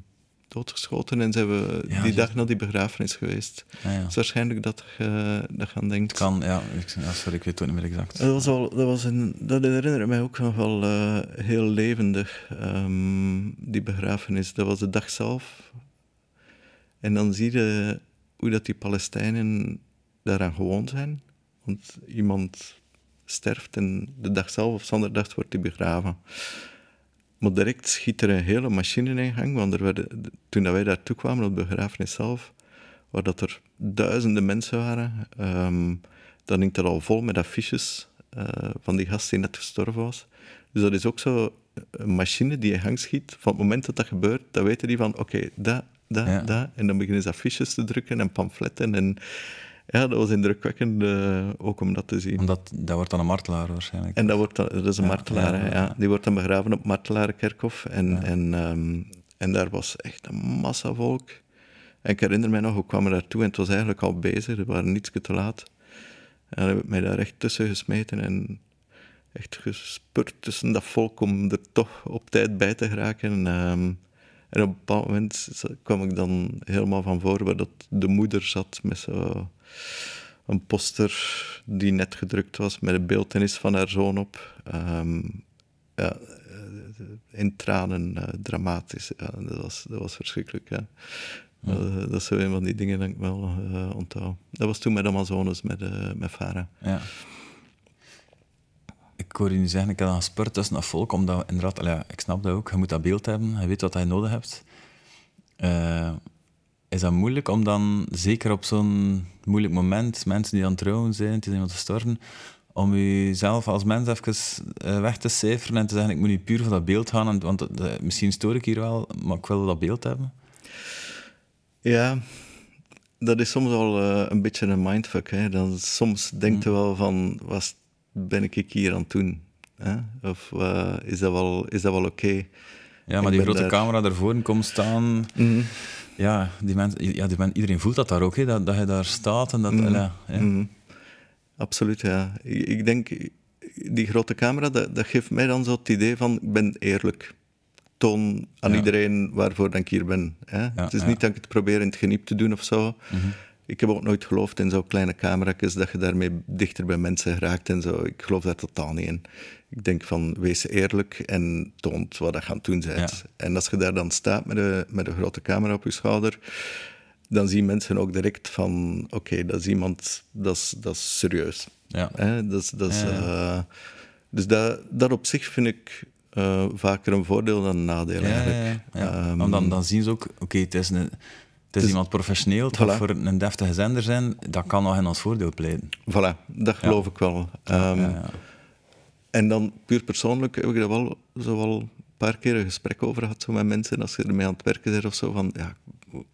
doodgeschoten. En zijn we Ja, die dag naar die begrafenis geweest. Ja, ja. Het is waarschijnlijk dat je dat je aan denkt. Het kan, ja. Ik, ja, Sorry, ik weet het niet meer exact. Dat, was al, dat, was een, dat herinnert mij ook nog wel eh, heel levendig, ehm, die begrafenis. Dat was de dag zelf. En dan zie je hoe dat die Palestijnen daaraan gewoon zijn. Want iemand sterft en de dag zelf of zondag wordt hij begraven. Maar direct schiet er een hele machine in gang, want er werden, toen dat wij daartoe kwamen op de begrafenis zelf, waar dat er duizenden mensen waren. Ehm, dan hing dat al vol met affiches uh, van die gast die net gestorven was. Dus dat is ook zo een machine die je gang schiet. Van het moment dat dat gebeurt, dan weten die van oké, okay, dat, dat, ja. dat. En dan beginnen ze affiches te drukken en pamfletten. En ja, dat was indrukwekkend uh, ook om dat te zien. Omdat dat wordt dan een martelaar waarschijnlijk. En dat, wordt dan, dat is een ja, martelaar, ja, Die wordt dan begraven op Martelarenkerkhof. En, en, um, en daar was echt een massa volk. En ik herinner mij nog, we kwamen daartoe en het was eigenlijk al bezig. We waren niets te laat. En heb ik mij daar echt tussen gesmeten en echt gespurt tussen dat volk om er toch op tijd bij te geraken. Um, en op een bepaald moment kwam ik dan helemaal van voor waar dat de moeder zat met zo een poster die net gedrukt was met een beeldenis van haar zoon op. Um, ja, in tranen, uh, dramatisch. Ja, dat, was, dat was verschrikkelijk. Ja. Ja. Uh, dat is een van die dingen dat ik wel uh, onthoud. Dat was toen met Amazones, met, met Farah. Ja. Ik hoor je nu zeggen, ik heb dan gespurt tussen dat volk, omdat inderdaad, ja, ik snap dat ook, je moet dat beeld hebben, je weet wat je nodig hebt. is dat moeilijk om dan, zeker op zo'n moeilijk moment, mensen die aan het trouwen zijn, die zijn aan het storten, om jezelf als mens even weg te cijferen en te zeggen, ik moet niet puur voor dat beeld gaan, want misschien stoor ik hier wel, maar ik wil dat beeld hebben? Ja, dat is soms al uh, een beetje een mindfuck. Hè. Dan, soms denkt je mm. wel van, wat ben ik hier aan het doen? Hè? Of uh, is dat wel, is dat wel oké? Okay? Ja, maar ik die grote daar... camera ervoor komt staan... Mm. Ja, die mensen, ja die men, iedereen voelt dat daar ook, hè, dat, dat je daar staat en dat... Mm. Ja, ja. Mm. Absoluut, ja. Ik, ik, denk, die grote camera, dat, dat geeft mij dan zo het idee van, ik ben eerlijk toon aan iedereen waarvoor ik hier ben. Hè? het is niet dat ik het probeer in het geniep te doen of zo. Mhm. Ik heb ook nooit geloofd in zo'n kleine camera's, dat je daarmee dichter bij mensen raakt en zo. Ik geloof daar totaal niet in. Ik denk van, wees eerlijk en toont wat je aan het doen bent. En als je daar dan staat met een, met een grote camera op je schouder, dan zien mensen ook direct van, oké, dat is iemand, dat is, dat is serieus. Ja. Hè? Dat is, dat is, uh, dus dat, dat op zich vind ik uh, vaker een voordeel dan een nadeel eigenlijk. Ja, um, dan, dan zien ze ook, oké, het is, een, het is iemand professioneel, het voilà. voor een deftige zender zijn, dat kan nog in ons voordeel pleiten. Voilà, dat geloof ik wel. Um, en dan puur persoonlijk heb ik daar wel zo wel een paar keer een gesprek over gehad zo met mensen, als je ermee aan het werken bent of zo, van ja,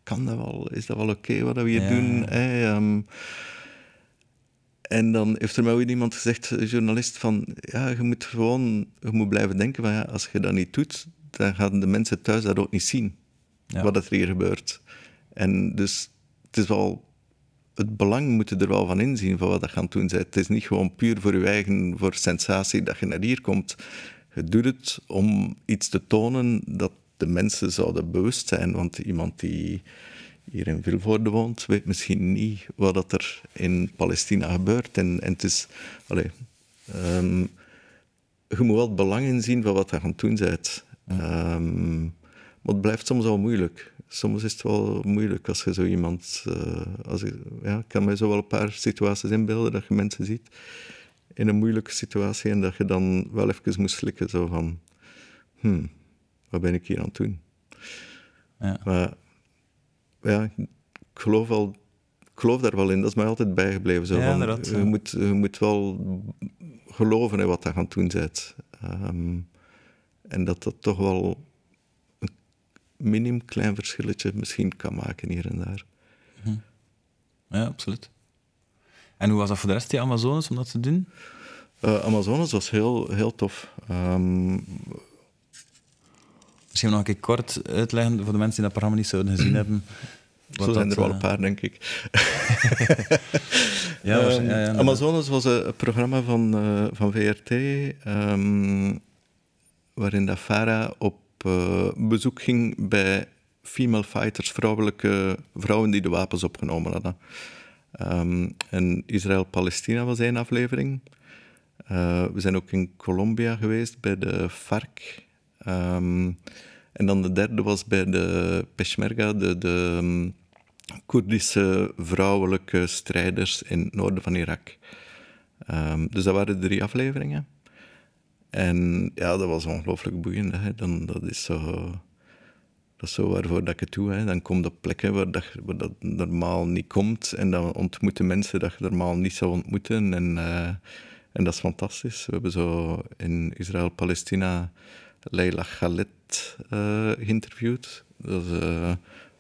kan dat wel? Is dat wel oké okay, wat we hier doen? Hey, um, en dan heeft er mij ooit iemand gezegd, een journalist, van ja, je moet gewoon je moet blijven denken van ja, als je dat niet doet, dan gaan de mensen thuis dat ook niet zien, wat er hier gebeurt. En dus het is wel, het belang moet je er wel van inzien van wat dat gaan doen. Het is niet gewoon puur voor je eigen, voor sensatie dat je naar hier komt. Je doet het om iets te tonen dat de mensen zouden bewust zijn, want iemand die hier in Vilvoorde woont, weet misschien niet wat er in Palestina gebeurt. En, en het is... Allez, um, je moet wel het belang inzien van wat je aan het doen bent. Um, maar het blijft soms wel moeilijk. Soms is het wel moeilijk als je zo iemand... Uh, als ik, ja, ik kan mij zo wel een paar situaties inbeelden dat je mensen ziet in een moeilijke situatie en dat je dan wel even moet slikken, zo van... Hmm, wat ben ik hier aan het doen? Ja. Maar ja, ik geloof, wel, ik geloof daar wel in. Dat is mij altijd bijgebleven. Zo ja, van, je, moet, je moet wel geloven in wat je aan het doen bent. Um, en dat dat toch wel minim klein verschilletje misschien kan maken hier en daar. Hm. Ja, absoluut. En hoe was dat voor de rest, die Amazones, om dat te doen? Uh, Amazones was heel, heel tof. Um, Misschien nog een keer kort uitleggen voor de mensen die dat programma niet zouden gezien hebben. Zo zijn er wel een paar, denk ik. ja, um, ja, ja, Amazones was een, programma van, uh, van VRT, um, ehm, waarin dat Farah op uh, bezoek ging bij female fighters, vrouwelijke vrouwen die de wapens opgenomen hadden. Um, en Israël-Palestina was één aflevering. Uh, we zijn ook in Colombia geweest bij de FARC. Um, en dan de derde was bij de Peshmerga, de, de um, Koerdische vrouwelijke strijders in het noorden van Irak. Dus dat waren drie afleveringen. En ja, dat was ongelooflijk boeiend. Hè? Dan, dat is zo... dat is zo waarvoor dat ik het doe. Hè. Dan komt op plekken waar dat, dat normaal niet komt. En dan ontmoeten mensen dat je normaal niet zou ontmoeten. En, uh, en dat is fantastisch. We hebben zo in Israël-Palestina Leila Galet uh, geïnterviewd. Dat is uh,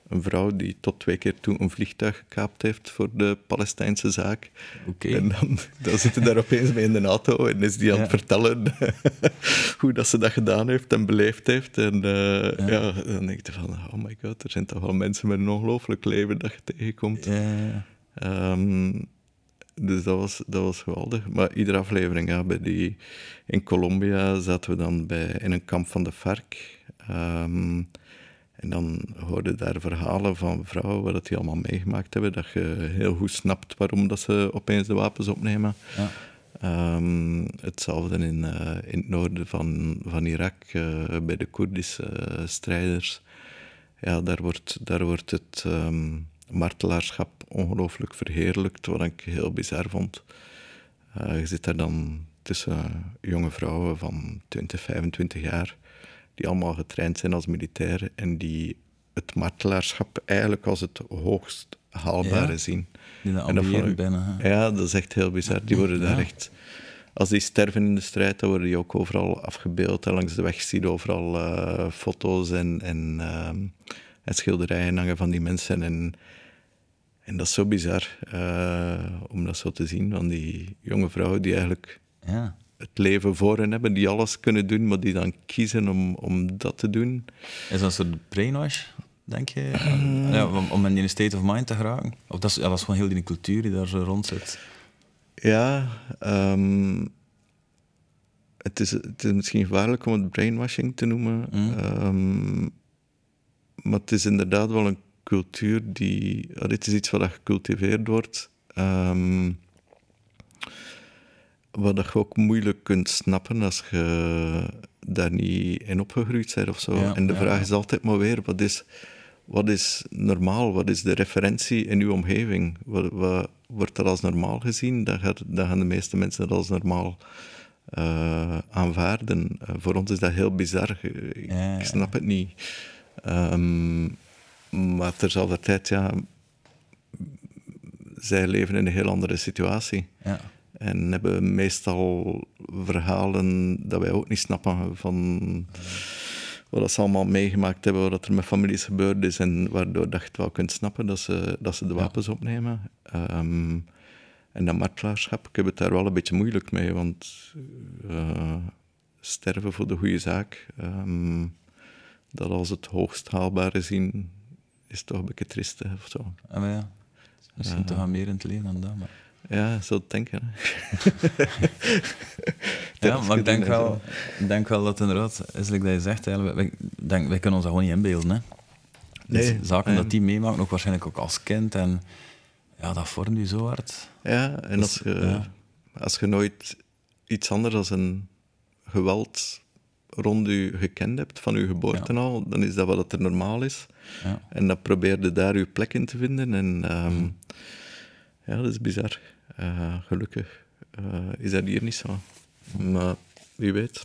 een vrouw die tot twee keer toe een vliegtuig gekaapt heeft voor de Palestijnse zaak. Okay. En dan, dan zit hij daar opeens mee in de auto en is die aan het vertellen hoe dat ze dat gedaan heeft en beleefd heeft. En uh, ja. ja. dan denk je van, oh my god, er zijn toch wel mensen met een ongelooflijk leven dat je tegenkomt. Ja. Um, dus dat was, dat was geweldig. Maar iedere aflevering, ja, bij die, in Colombia zaten we dan bij, in een kamp van de FARC. Um, en dan hoorde daar verhalen van vrouwen wat die allemaal meegemaakt hebben, dat je heel goed snapt waarom dat ze opeens de wapens opnemen. Ja. Um, hetzelfde in, uh, in het noorden van, van Irak, uh, bij de Koerdische uh, strijders. Ja, daar wordt, daar wordt het um, martelaarschap ongelooflijk verheerlijkt, wat ik heel bizar vond. je zit daar dan tussen jonge vrouwen van 20, 25 jaar die allemaal getraind zijn als militair en die het martelaarschap eigenlijk als het hoogst haalbare Ja, zien. Die dat En dat ambiëren vond ik- bijna. hè. Ja, dat is echt heel bizar. Die worden daar Ja. echt... Als die sterven in de strijd, dan worden die ook overal afgebeeld. En langs de weg zie je overal eh, foto's en, en, ehm, en schilderijen hangen van die mensen. En, en dat is zo bizar eh, om dat zo te zien. Van die jonge vrouwen die eigenlijk Ja. Het leven voor hen hebben, die alles kunnen doen, maar die dan kiezen om, om dat te doen. Is dat een soort brainwash, denk je? Ja, om, om in die state of mind te geraken? Of dat is, ja, dat is gewoon heel die cultuur die daar zo rond zit. Ja, ehm, het, is, het is misschien gevaarlijk om het brainwashing te noemen. Mm. ehm, maar het is inderdaad wel een cultuur die... dit is iets wat gecultiveerd wordt. ehm, wat je ook moeilijk kunt snappen als je daar niet in opgegroeid bent of zo. Ja, en de ja, vraag ja. is altijd maar weer, wat is, wat is normaal? Wat is de referentie in uw omgeving? Wat, wat wordt dat als normaal gezien? Dan, gaat, dan gaan de meeste mensen dat als normaal eh, aanvaarden. Eh, voor ons is dat heel bizar. Ik, snap het niet. Ehm, maar terzelfde tijd, ja... Zij leven in een heel andere situatie. Ja. En hebben meestal verhalen dat wij ook niet snappen van wat ze allemaal meegemaakt hebben, wat er met families gebeurd is en waardoor dat je het wel kunt snappen dat ze, dat ze de Ja. wapens opnemen. Ehm, en dat martelaarschap, ik heb het daar wel een beetje moeilijk mee, want eh, sterven voor de goede zaak, ehm, dat als het hoogst haalbare zien, is toch een beetje triest hè, of zo. Ah, maar ja. Misschien toch wel meer in het leven dan dat. Maar... Ja, zo denken. Ja, maar ik denk wel, ik denk wel dat inderdaad, is dat je zegt, eigenlijk, wij, denk, wij kunnen ons dat gewoon niet inbeelden. Hè. Dus Nee, zaken en- dat die meemaakt, ook waarschijnlijk ook als kind. En ja, dat vormt u zo hard. Ja, en Dus, als je, ja. als je nooit iets anders dan een geweld rond je gekend hebt, van je geboorte al, dan is dat wat er normaal is. Ja. En dan probeer je daar je plek in te vinden. En ehm, Mhm. Ja, dat is bizar. Eh, gelukkig eh, is dat hier niet zo. Maar wie weet,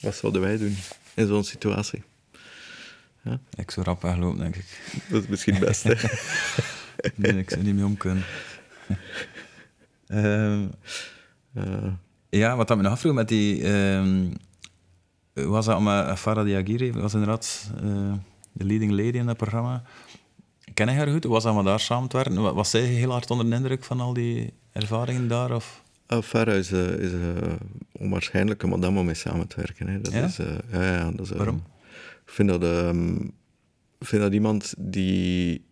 wat zouden wij doen in zo'n situatie? Ik zou rap weglopen, denk ik. Dat is misschien het beste. Nee, ik zou niet mee om kunnen. Ehm, Eh, ja, wat dat me nog afvroeg met die... ehm, was dat met Farah Diagiri, was inderdaad de leading lady in dat programma. Ken je haar goed? Hoe was dat met daar samen te werken? Wa- Was zij heel hard onder de indruk van al die ervaringen daar? Of? Ah, Farah is, eh, is een onwaarschijnlijke madame om mee samen te werken. Hè. Dat Ja? Is, eh, ja, ja, dat is, eh, Waarom? Ik vind dat, ik vind dat iemand die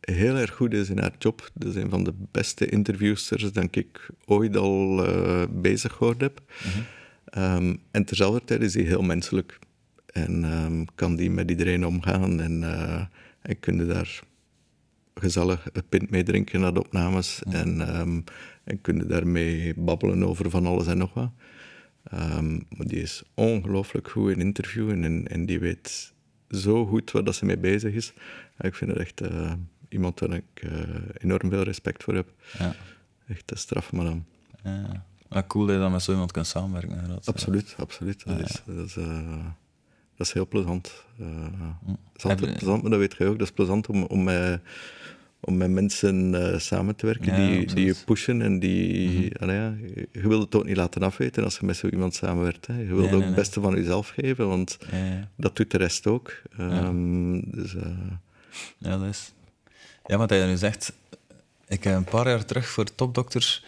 heel erg goed is in haar job. Dat is een van de beste interviewsters dat ik ooit al eh, bezig gehoord heb. Ehm, en terzelfde tijd is hij heel menselijk. En ehm, kan die met iedereen omgaan. En, eh en kun je daar gezellig een pint mee drinken na de opnames. En, ehm, en kun je daarmee babbelen over van alles en nog wat. Ehm, maar die is ongelooflijk goed in interviewen en, en die weet zo goed waar dat ze mee bezig is. Ik vind het echt eh, iemand waar ik eh, enorm veel respect voor heb. Ja. Echt een straf madame. Ja. Maar cool dat je dan met zo iemand kan samenwerken. Inderdaad. Absoluut, absoluut. Dat, Ja, is, dat, is, eh, dat is heel plezant. Uh, dat is altijd je- plezant, maar dat weet je ook. Dat is plezant om, om, met, om met mensen eh, samen te werken Ja, die, die je pushen en die... allee, ja, je- je wil het ook niet laten afweten als je met zo iemand samenwerkt. Hè. Je wilt Nee, ook nee, het nee. beste van jezelf geven, want Ja, dat doet de rest ook. Ehm, Dus... eh, Ja, dat is. Ja, wat hij nu zegt. Ik heb een paar jaar terug voor topdokters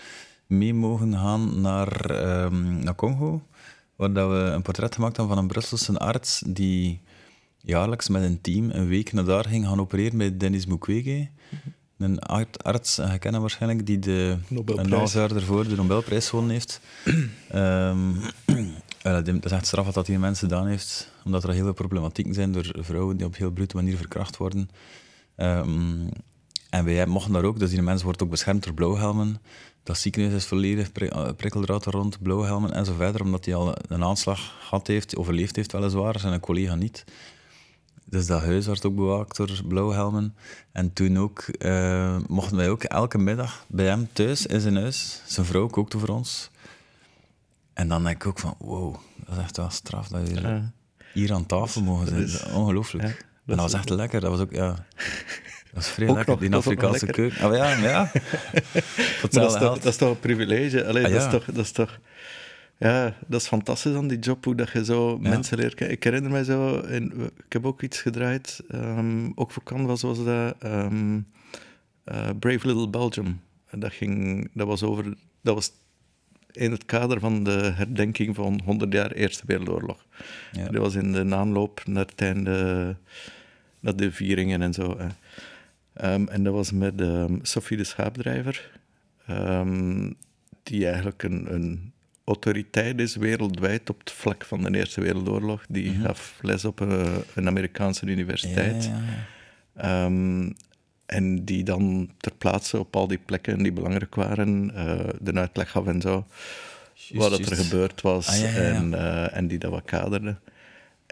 mee mogen gaan naar, ehm, naar Congo, waar dat we een portret gemaakt hebben van een Brusselse arts die jaarlijks met een team een week naar daar ging gaan opereren bij Denis Mukwege. Een art- arts, je kent hem waarschijnlijk, die de, Nobelprijs. een half jaar ervoor de Nobelprijs gewonnen heeft. Ehm, dat is echt straf wat dat die mensen gedaan heeft, omdat er heel veel problematieken zijn door vrouwen die op heel brute manier verkracht worden. Ehm, en wij mochten daar ook, dus die mens wordt ook beschermd door blauwhelmen. Dat ziekenhuis is volledig eh, prikkeldraad er rond, blauwhelmen en zo verder, omdat hij al een aanslag gehad heeft, overleefd heeft weliswaar, zijn een collega niet. Dus dat huis werd ook bewaakt door blauwhelmen. En toen ook, eh, mochten wij ook elke middag bij hem thuis in zijn huis, zijn vrouw kookte voor ons. En dan denk ik ook van, wow, dat is echt wel straf dat je hier aan tafel mogen zijn. ongelooflijk. ja, en dat was echt lekker. Dat was ook, ja... Dat was vrij Ook lekker, nog, die is Afrikaanse keuken. Ah, ja, ja. Dat, is toch, dat is toch een privilege? Allee, Ah, dat, ja. is toch, dat is toch... Ja, dat is fantastisch aan die job, hoe dat je zo Ja. mensen leert kennen. Ik herinner mij zo... In, ik heb ook iets gedraaid, ehm, ook voor Canvas was dat... ehm, eh, Brave Little Belgium. En dat, ging, dat was over... Dat was in het kader van de herdenking van 100 jaar Eerste Wereldoorlog. Ja. Dat was in de aanloop naar het einde, naar de vieringen en zo. hè. Ehm, en dat was met ehm, Sophie de Schaapdrijver, ehm, die eigenlijk een, een autoriteit is wereldwijd op het vlak van de Eerste Wereldoorlog. Die gaf les op een, een Amerikaanse universiteit. Ja, ja, ja. En die dan ter plaatse op al die plekken die belangrijk waren, eh, de uitleg gaf en zo. wat er gebeurd was Ah. En, eh, en die dat wat kaderde.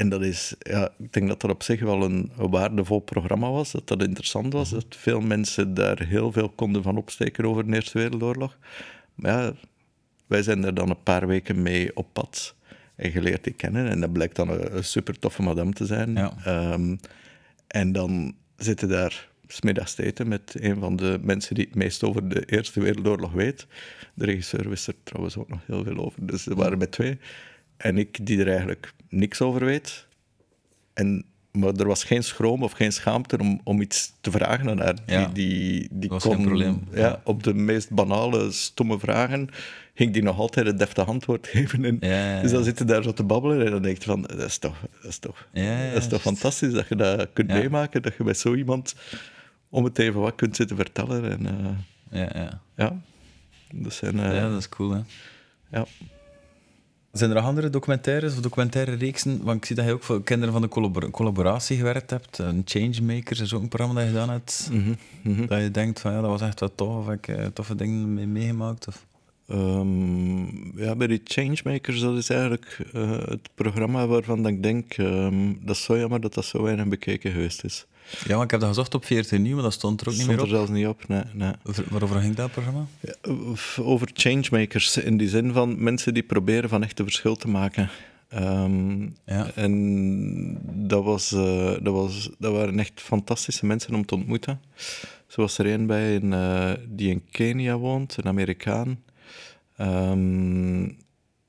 En dat is, ja, ik denk dat dat op zich wel een, een waardevol programma was, dat dat interessant was, dat veel mensen daar heel veel konden van opsteken over de Eerste Wereldoorlog. Maar ja, wij zijn daar dan een paar weken mee op pad en geleerd die kennen. En dat blijkt dan een, een super toffe madame te zijn. Ja. Ehm, en dan zitten daar smiddags te eten met een van de mensen die het meest over de Eerste Wereldoorlog weet. De regisseur wist er trouwens ook nog heel veel over. Dus er waren met twee. En ik die er eigenlijk niks over weet. En, maar er was geen schroom of geen schaamte om, om iets te vragen aan haar. Ja. Die, die, die was kon, geen probleem. Ja, Ja. op de meest banale, stomme vragen ging die nog altijd een deftig antwoord geven. En, Ja. Dus dan zitten daar zo te babbelen en dan denk je van, dat is toch, dat is toch, dat is toch fantastisch dat je dat kunt meemaken, dat je met zo iemand om het even wat kunt zitten vertellen. En, eh, Ja, ja. ja, dat zijn... eh, ja, dat is cool, hè. ja. Zijn er nog andere documentaires of documentaire reeksen? Want ik zie dat je ook voor kinderen van de collabor- collaboratie gewerkt hebt. Een Changemakers is ook een programma dat je gedaan hebt. Mhm, mhm. Dat je denkt van ja, dat was echt wat tof. Of heb ik eh, toffe dingen mee meegemaakt? Of... Ehm, ja, bij die Changemakers, dat is eigenlijk eh, het programma waarvan ik denk, ehm, dat is zo jammer dat dat zo weinig bekeken geweest is. Ja, maar ik heb dat gezocht op 14 nieuw, maar dat stond er ook niet Stond meer er op. zelfs niet op, nee. nee. Over- Waarover ging dat programma? Ja, over changemakers, in die zin van mensen die proberen van echt een verschil te maken. Ehm, Ja. En dat, was, eh, dat, was, dat waren echt fantastische mensen om te ontmoeten. Zo was er een bij in, eh, die in Kenia woont, een Amerikaan. Ehm,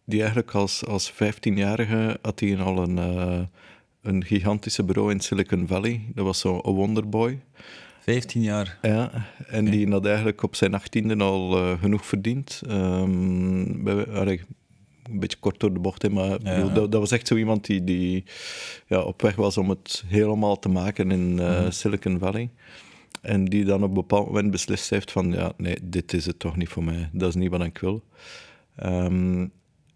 die eigenlijk als, als 15-jarige had hij al een, eh, een gigantische bureau in Silicon Valley. Dat was zo'n wonderboy. 15 jaar. Ja, en die had eigenlijk op zijn achttiende al eh, genoeg verdiend. Bij- allee, een beetje kort door de bocht, hè, maar bedoel, dat, dat was echt zo iemand die, die ja, op weg was om het helemaal te maken in eh, Silicon Valley. En die dan op een bepaald moment beslist heeft van, ja, nee, dit is het toch niet voor mij. Dat is niet wat ik wil. Ehm,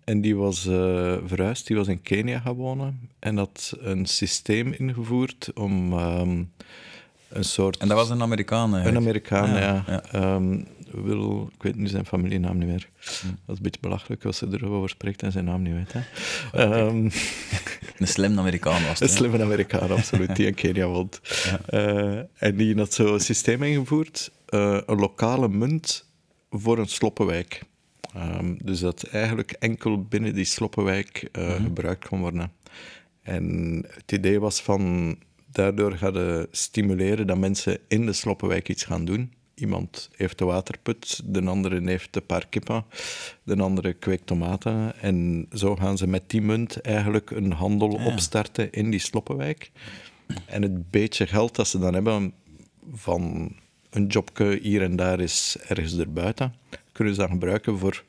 en die was eh, verhuisd, die was in Kenia gaan wonen en had een systeem ingevoerd om ehm, een soort... En dat was een Amerikaan Een. Amerikaan, ja. ja. Ehm, wil, ik weet nu zijn familienaam niet meer. Hm. Dat is een beetje belachelijk als ze erover spreekt en zijn naam niet weet. Hè. Ehm, Een slim Amerikaan was een het. hè? slimme Amerikaan, absoluut, die in Kenia woont. Eh, en die had zo een systeem ingevoerd, eh, een lokale munt voor een sloppenwijk. Ehm, dus dat eigenlijk enkel binnen die sloppenwijk eh, gebruikt kon worden. En het idee was van, daardoor gaan we stimuleren dat mensen in de Sloppenwijk iets gaan doen. Iemand heeft de waterput, de andere heeft een paar kippen, de andere kweekt tomaten. En zo gaan ze met die munt eigenlijk een handel Ja. opstarten in die Sloppenwijk. En het beetje geld dat ze dan hebben van een jobje hier en daar is ergens erbuiten, kunnen ze dan gebruiken voor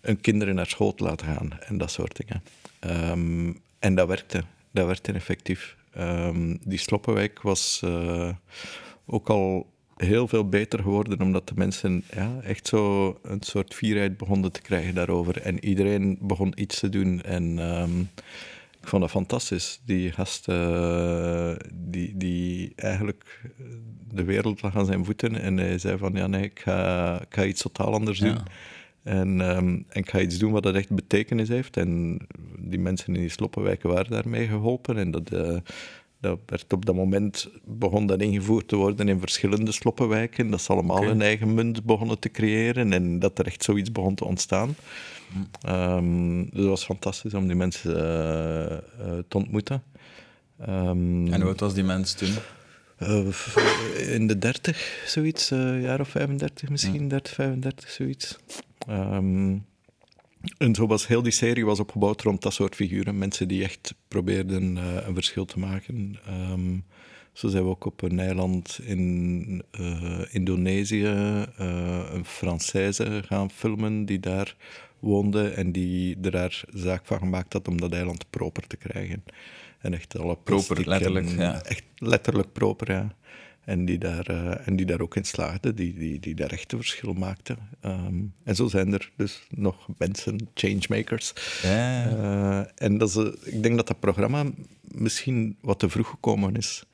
hun kinderen naar school te laten gaan en dat soort dingen. Ehm, en dat werkte. Dat werkte effectief. Ehm, die Sloppenwijk was eh, ook al heel veel beter geworden, omdat de mensen ja, echt zo een soort fierheid begonnen te krijgen daarover. En iedereen begon iets te doen. En ehm, ik vond dat fantastisch. Die gasten, eh, die, die eigenlijk eh, de wereld lag aan zijn voeten. En hij zei van, ja nee, ik ga, ik ga iets totaal anders Ja. doen. En, ehm, en ik ga iets doen wat dat echt betekenis heeft. En die mensen in die sloppenwijken waren daarmee geholpen. En dat, eh, dat werd op dat moment begon dat ingevoerd te worden in verschillende sloppenwijken. Dat ze allemaal Oké. hun eigen munt begonnen te creëren. En dat er echt zoiets begon te ontstaan. Ehm, dus dat was fantastisch om die mensen eh, eh, te ontmoeten. Ehm, En hoe oud was die mens toen? eh, in de 30, zoiets, jaar of 35 misschien, 30, 35, zoiets. Ehm, en zo was heel die serie was opgebouwd rond dat soort figuren. Mensen die echt probeerden een verschil te maken. Zo zijn we ook op een eiland in eh, Indonesië eh, een Française gaan filmen die daar woonde en die er daar zaak van gemaakt had om dat eiland proper te krijgen. En echt alle plastic letterlijk, en- ja. Echt letterlijk proper, ja. En die daar, eh, en die daar ook in slaagde, die, die, die daar echt een verschil maakte. Ehm, en zo zijn er dus nog mensen, changemakers. Ja, en dat eh, ik denk dat dat programma misschien wat te vroeg gekomen is.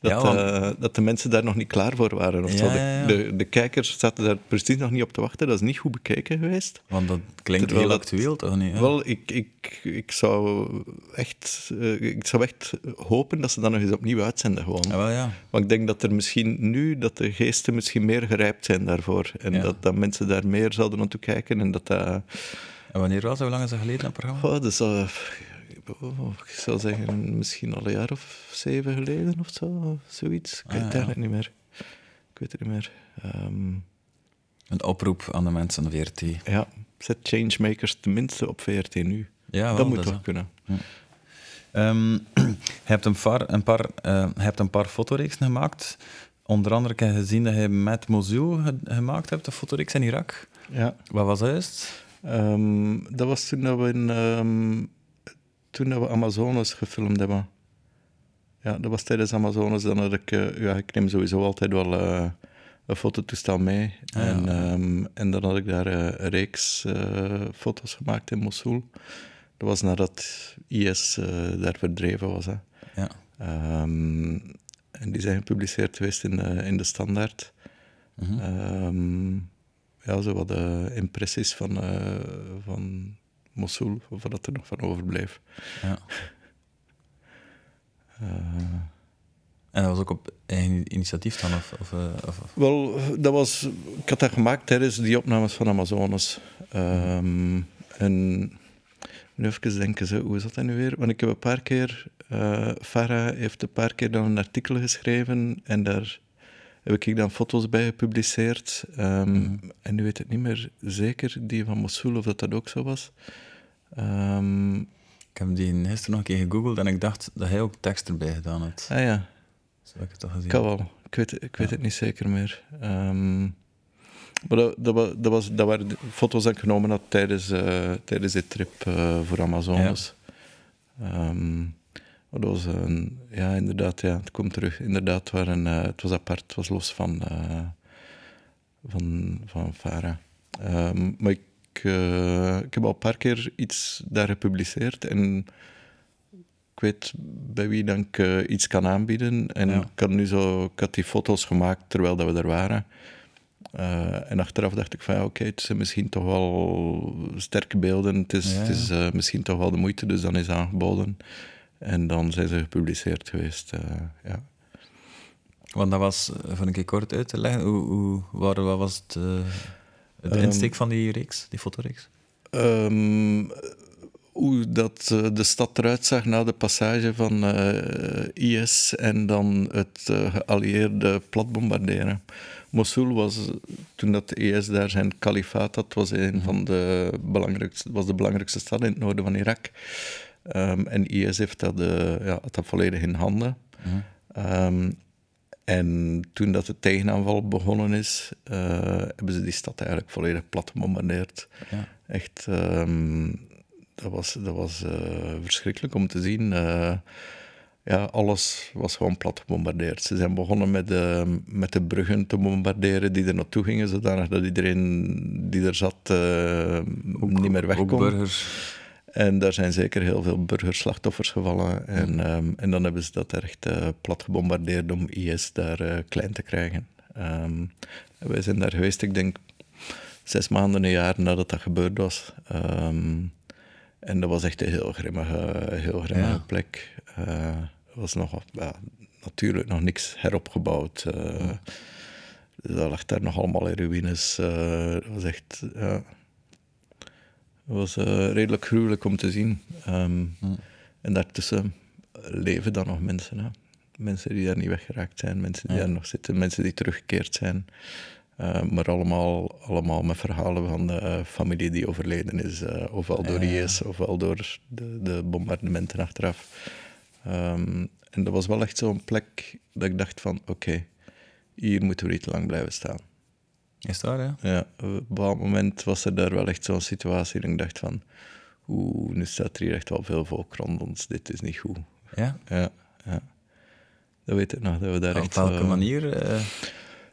Dat, Ja, want- eh, dat de mensen daar nog niet klaar voor waren. Of zo. De. De, de kijkers zaten daar precies nog niet op te wachten. Dat is niet goed bekeken geweest. want dat klinkt Terwijl heel dat- actueel, toch niet? hè? Wel, ik, ik, ik, zou echt, eh, ik zou echt hopen dat ze dat nog eens opnieuw uitzenden. Gewoon. Ja, wel ja. Want ik denk dat er misschien nu, dat de geesten misschien meer gerijpt zijn daarvoor. En dat, dat mensen daar meer zouden naartoe kijken. En dat dat... En wanneer was dat? Hoe lang is dat geleden, dat programma? Oh, eh, oh, ik zou zeggen, misschien al een jaar of zeven geleden of zo. Zoiets. Ik weet Ah, het ja. eigenlijk niet meer. Ik weet het niet meer. Ehm, Een oproep aan de mensen van VRT. ja, zet Changemakers tenminste op VRT nu. Ja, wel, dat moet toch dat. kunnen. Ehm, je hebt een paar, een paar, eh, hebt een paar fotoreeksen gemaakt. Onder andere heb je gezien dat je met Mosul ge- gemaakt hebt, een fotoreeks in Irak. Ja. Wat was dat juist? Ehm, dat was toen dat we in, toen dat we Amazones gefilmd hebben. Ja, dat was tijdens Amazones. Dan had ik, eh, ja, ik neem sowieso altijd wel eh, een fototoestel mee. Ah, ja. en, ehm, en dan had ik daar eh, een reeks foto's gemaakt in Mosul. Dat was nadat IS daar verdreven was. Hè. Ja. Ehm, en die zijn gepubliceerd geweest in, de- in de Standaard. Mhm. Ehm, ja, zo wat impressies van, van Mosul, of wat er nog van overbleef. ja. Eh, En dat was ook op eigen initiatief dan? Of, of, eh, of, of- wel, dat was, ik had dat gemaakt tijdens die opnames van Amazones. Ehm, en nu even denken, zo, hoe is dat dan nu weer? Want ik heb een paar keer, eh Farah heeft een paar keer dan een artikel geschreven en daar heb ik dan foto's bij gepubliceerd. Ehm, En nu weet ik niet meer zeker, die van Mosul, of dat dat ook zo was. Ehm, Ik heb die gisteren nog een keer gegoogeld en ik dacht dat hij ook tekst erbij gedaan had. ah ja, Zo heb ik het toch gezien. kan wel. Ik weet, ik weet het niet zeker meer. Ehm, maar dat, dat, wa- dat, was, dat waren foto's die ik genomen had tijdens, eh, tijdens die trip eh, voor Amazones. Ehm, maar dat was een, ja, inderdaad, ja, het komt terug. Inderdaad, het, waren, eh, het was apart, het was los van, van, van Farah. Ehm, maar ik, eh, ik heb al een paar keer iets daar gepubliceerd en ik weet bij wie dan ik eh, iets kan aanbieden. En Ja. ik, had nu zo, ik had die foto's gemaakt terwijl dat we er waren. Eh, en achteraf dacht ik van ja, oké, het zijn misschien toch wel sterke beelden. Het is, Ja, het is misschien toch wel de moeite, dus dan is aangeboden. En dan zijn ze gepubliceerd geweest. ja. Want dat was, voor een keer kort uit te leggen, hoe, hoe, waar, wat was het, de Ehm, insteek van die reeks, die fotoreeks? Ehm, hoe dat eh, de stad eruit zag na de passage van eh, IS en dan het eh, geallieerde platbombarderen. Mosul was, toen dat de IS daar zijn kalifaat had, was een van de belangrijkste, was de belangrijkste stad in het noorden van Irak. Ehm, en IS heeft dat, ja, had dat volledig in handen. Ehm, en toen dat de tegenaanval begonnen is, eh, hebben ze die stad eigenlijk volledig plat gebombardeerd. Ja. Echt, ehm, dat was, dat was eh, verschrikkelijk om te zien. Eh, ja, alles was gewoon plat gebombardeerd. Ze zijn begonnen met de, met de bruggen te bombarderen die er naartoe gingen, zodanig dat iedereen die er zat niet meer weg Ook kon. burgers. En daar zijn zeker heel veel burgerslachtoffers gevallen. En, ehm, en dan hebben ze dat echt eh, plat gebombardeerd om IS daar eh, klein te krijgen. Ehm, wij zijn daar geweest, ik denk, zes maanden, een jaar nadat dat gebeurd was. Ehm, en dat was echt een heel grimmige, heel grimmige Ja. plek. Eh, Er was nog, ja, natuurlijk nog niks heropgebouwd. eh dus dat lag daar nog allemaal in ruïnes. eh, dat was echt... ja, was eh, redelijk gruwelijk om te zien. Ehm, En daartussen leven dan nog mensen. Hè? Mensen die daar niet weggeraakt zijn, mensen die Ja. daar nog zitten, mensen die teruggekeerd zijn. Eh, maar allemaal, allemaal met verhalen van de eh, familie die overleden is. eh, ofwel door. IS, ofwel door de, de bombardementen achteraf. Ehm, en dat was wel echt zo'n plek dat ik dacht van, oké, hier moeten we niet lang blijven staan. Is dat, hè? Ja, op een bepaald moment was er daar wel echt zo'n situatie dat ik dacht van, oeh, nu staat er hier echt wel veel volk rond ons, dit is niet goed. Ja? Ja, ja. Dat weet ik nog, dat we daar Op echt... welke zo- manier? eh,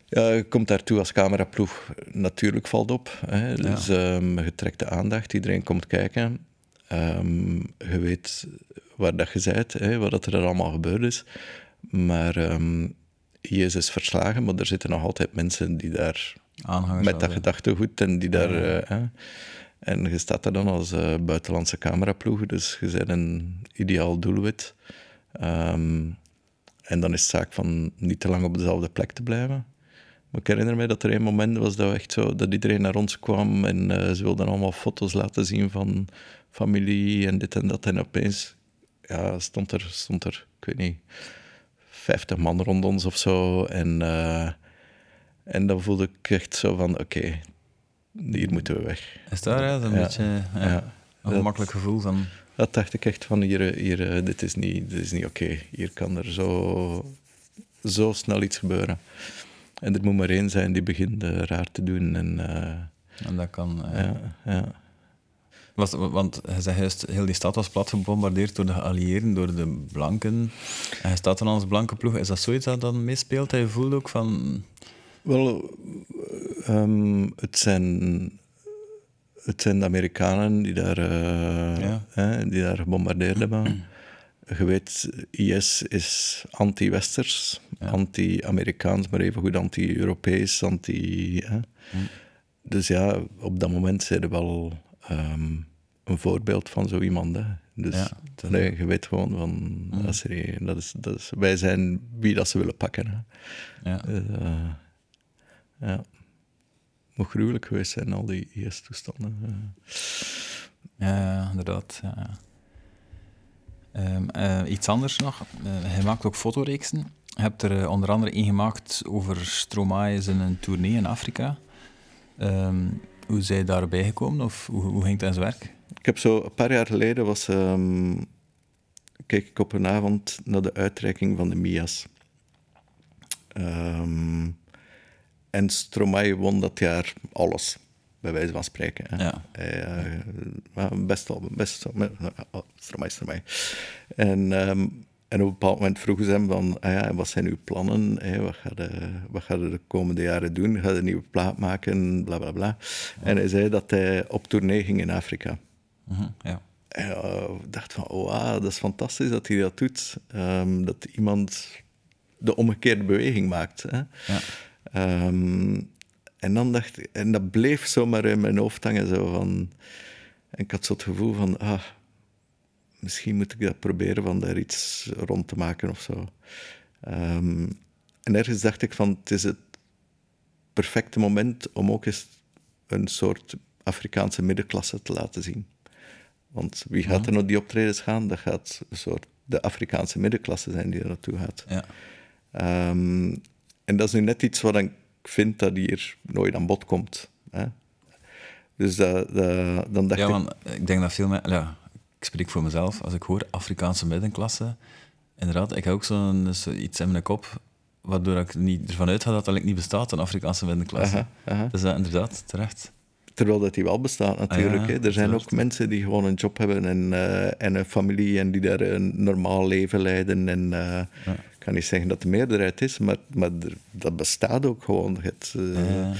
Ja, je komt daartoe als cameraploeg, natuurlijk valt op. Hè. Dus ehm, je trekt de aandacht, iedereen komt kijken. Ehm, je weet waar dat je bent, hè, wat er allemaal gebeurd is. Maar IS is verslagen, maar er zitten nog altijd mensen die daar aanhangers met dat gedachtegoed en die daar... Ja. eh, en je staat daar dan als eh, buitenlandse cameraploeg, dus je bent een ideaal doelwit. Ehm, en dan is het zaak van niet te lang op dezelfde plek te blijven. Maar ik herinner me dat er een moment was dat, echt zo, dat iedereen naar ons kwam en eh, ze wilden allemaal foto's laten zien van familie en dit en dat. En opeens ja, stond, er, stond er, ik weet niet, 50 man rond ons of zo. En, en dan voelde ik echt zo van, oké, hier moeten we weg. Is dat, is een Ja. beetje ja, Ja. een gemakkelijk gevoel van... Dat dacht ik echt van, hier, hier, eh, dit is niet, dit is niet oké. Hier kan er zo, zo snel iets gebeuren. En er moet maar één zijn die begint eh, raar te doen. En, eh, En dat kan... eh, ja, ja. Was, want hij zei juist, heel die stad was plat gebombardeerd door de geallieerden, door de blanken. En hij staat dan als blanke ploeg. Is dat zoiets dat dan meespeelt? Dat je voelt ook van... Wel, ehm, het, zijn, het zijn de Amerikanen die daar, eh, Ja. hè, die daar gebombardeerd hebben. Je weet, IS is anti-westers, Ja. anti-Amerikaans, maar evengoed anti-Europees, anti... Hè. Dus ja, op dat moment zijn er wel ehm, een voorbeeld van zo iemand. Hè. Dus Ja, dat- nee, je weet gewoon van, een- dat is, dat is, wij zijn wie dat ze willen pakken. Hè. Ja. Eh, ja. Moet gruwelijk geweest zijn, al die IS-toestanden. eh. Ja, ja, inderdaad. Ja. Ehm, eh, iets anders nog. Eh, hij maakt ook fotoreeksen. Je hebt er eh, onder andere één gemaakt over Stromae en een tournee in Afrika. Ehm, hoe zijn je daarbij gekomen? Of hoe, hoe ging het in zijn werk? Ik heb zo een paar jaar geleden was, ehm, keek ik op een avond naar de uitreiking van de Mia's. Ehm, en Stromae won dat jaar alles, bij wijze van spreken. Hè. Ja. Hij, eh, maar best wel, best wel. Oh, Stromae, Stromae. En, ehm, en op een bepaald moment vroegen ze hem van, ah ja, wat zijn uw plannen? Hè? Wat, ga je, wat ga je de komende jaren doen? Ga je een nieuwe plaat maken? Bla, bla, bla. En hij zei dat hij op tournee ging in Afrika. Mhm, ja. En dacht van, oh, dat is fantastisch dat hij dat doet. Ehm, dat iemand de omgekeerde beweging maakt. Hè? Ja. Ehm, en dan dacht ik, en dat bleef zomaar in mijn hoofd hangen. Zo van, en ik had zo het gevoel van, ah, misschien moet ik dat proberen van daar iets rond te maken of zo. Ehm, en ergens dacht ik van, het is het perfecte moment om ook eens een soort Afrikaanse middenklasse te laten zien. Want wie gaat er naar die optredens gaan? Dat gaat een soort de Afrikaanse middenklasse zijn die er naartoe gaat. Ja. Ehm, en dat is nu net iets wat ik vind dat hier nooit aan bod komt. Hè? Dus dat, dat- dan dacht Ja, ik... want ik denk dat veel mensen... Ja, ik spreek voor mezelf. Als ik hoor Afrikaanse middenklasse, inderdaad, ik heb ook zo'n zo iets in mijn kop, waardoor ik niet ervan uitga dat dat niet bestaat, een Afrikaanse middenklasse. Aha, aha. Dus dat inderdaad, terecht. Terwijl dat die wel bestaat natuurlijk. Ah, ja, hè. Er zijn ook mensen die gewoon een job hebben en, eh, en een familie en die daar een normaal leven leiden. En eh, ik kan niet zeggen dat de meerderheid is, maar, maar er- dat bestaat ook gewoon. Het, eh, Ja.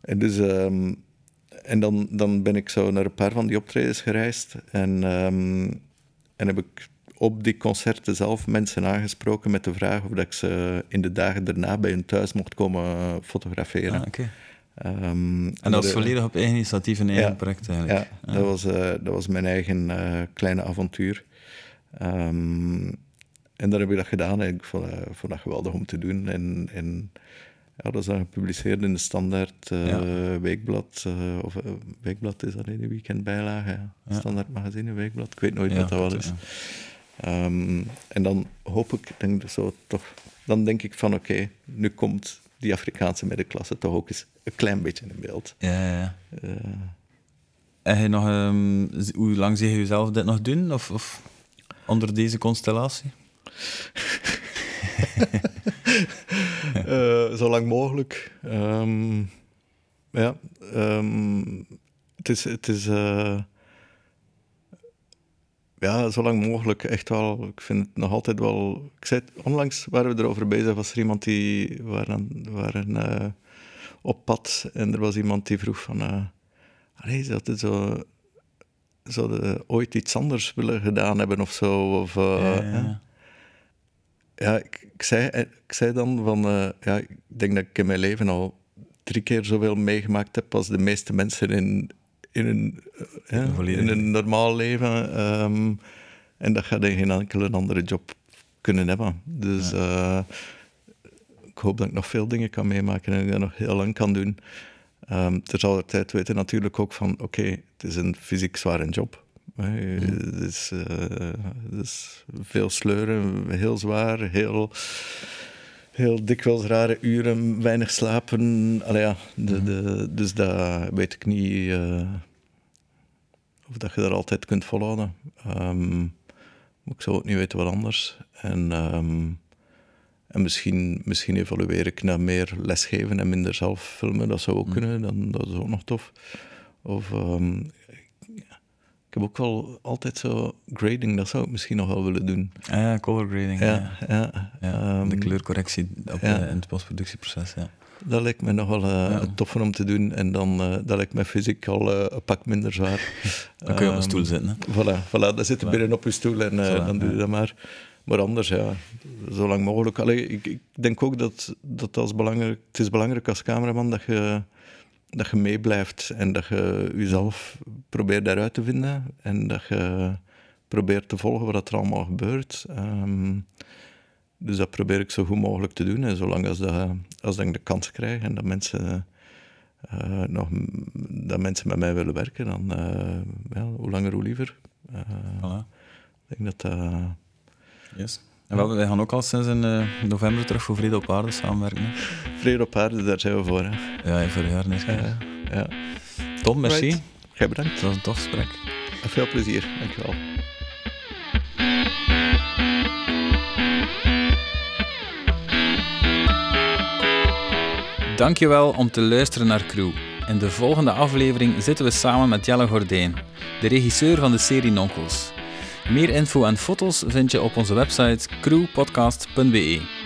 En, dus, ehm, en dan, dan ben ik zo naar een paar van die optredens gereisd. En, ehm, en heb ik op die concerten zelf mensen aangesproken met de vraag of dat ik ze in de dagen daarna bij hun thuis mocht komen fotograferen. Ah. Ehm, En dat was volledig op eigen initiatief een eigen Ja. project eigenlijk. ja, Dat, was, eh, dat was mijn eigen eh, kleine avontuur. Ehm, en dan heb ik dat gedaan en ik vond, eh, vond dat geweldig om te doen. En, en ja, dat is dan gepubliceerd in de Standaard eh, Ja. Weekblad. eh, of Weekblad is dat in de weekendbijlage. Ja. Standaard magazine, Weekblad. Ik weet nooit wat dat wel is. Ehm, en dan hoop ik, denk ik zo toch, dan denk ik van oké, nu komt die Afrikaanse middenklasse toch ook eens een klein beetje in beeld. Ja, ja, En nog, ehm, hoe lang zie je jezelf dit nog doen? Of, of onder deze constellatie? Eh, zo lang mogelijk. Ehm, ja, ehm, het is, het is eh, ja, zo lang mogelijk. Echt wel. Ik vind het nog altijd wel. Ik zei het, onlangs waren we erover bezig. Was er iemand die waren, waren eh, op pad en er was iemand die vroeg van. eh allee, zou het zo. Zouden ooit iets anders willen gedaan hebben of zo? Of, ja. Ja, ik, ik, zei, ik zei dan van, eh, ja, ik denk dat ik in mijn leven al drie keer zoveel meegemaakt heb als de meeste mensen in, in, een, eh, ja, Volledig. in een normaal leven. ehm, en dat gaat in geen enkele andere job kunnen hebben. Dus eh, ik hoop dat ik nog veel dingen kan meemaken en dat ik nog heel lang kan doen. Ehm Terzelfdertijd weten natuurlijk ook van, oké, het is een fysiek zware job. Het, is, eh, is veel sleuren, heel zwaar, heel, heel dikwijls rare uren, weinig slapen. Allee, ja, de, de, dus dat weet ik niet eh, of dat je dat altijd kunt volhouden. Ehm, maar ik zou ook niet weten wat anders. En, ehm, en misschien, misschien evolueer ik naar meer lesgeven en minder zelf filmen. Dat zou ook kunnen, dan, dat is ook nog tof. Of ehm, ik heb ook wel altijd zo grading, dat zou ik misschien nog wel willen doen. Ah, ja, color grading. Ja, Ja, ja, Ja, de ehm, kleurcorrectie op, ja. eh, in het postproductieproces. Ja. Dat lijkt me nog wel eh, toffer om te doen. En dan uh, dat lijkt me fysiek al uh, een pak minder zwaar. Dan kun je op een stoel zitten. Hè? Voilà, voilà dan zit je binnen op je stoel en uh, voilà, dan doe je dat maar. Maar anders, ja, zo lang mogelijk. Allee, ik, ik denk ook dat, dat als belangrijk, het is belangrijk als cameraman dat je, dat je meeblijft en dat je jezelf probeert daaruit te vinden en dat je probeert te volgen wat er allemaal gebeurt. Um, dus dat probeer ik zo goed mogelijk te doen. En zolang als, dat, als ik de kans krijg en dat mensen, uh, nog, dat mensen met mij willen werken, dan uh, ja, hoe langer hoe liever. Uh, voilà. Ik denk dat dat... Yes. En wel, wij gaan ook al sinds in uh, november terug voor Vrede op Aarde samenwerken. Hè? Vrede op Aarde, daar zijn we voor. Hè? Ja, voor de jaar niet. Ja, ja. Tom, merci. Right. Jij bedankt. Het was een tof gesprek. Veel plezier, dankjewel. Dankjewel om te luisteren naar Crew. In de volgende aflevering zitten we samen met Jelle Gordijn, de regisseur van de serie Nonkels. Meer info en foto's vind je op onze website crewpodcast.be.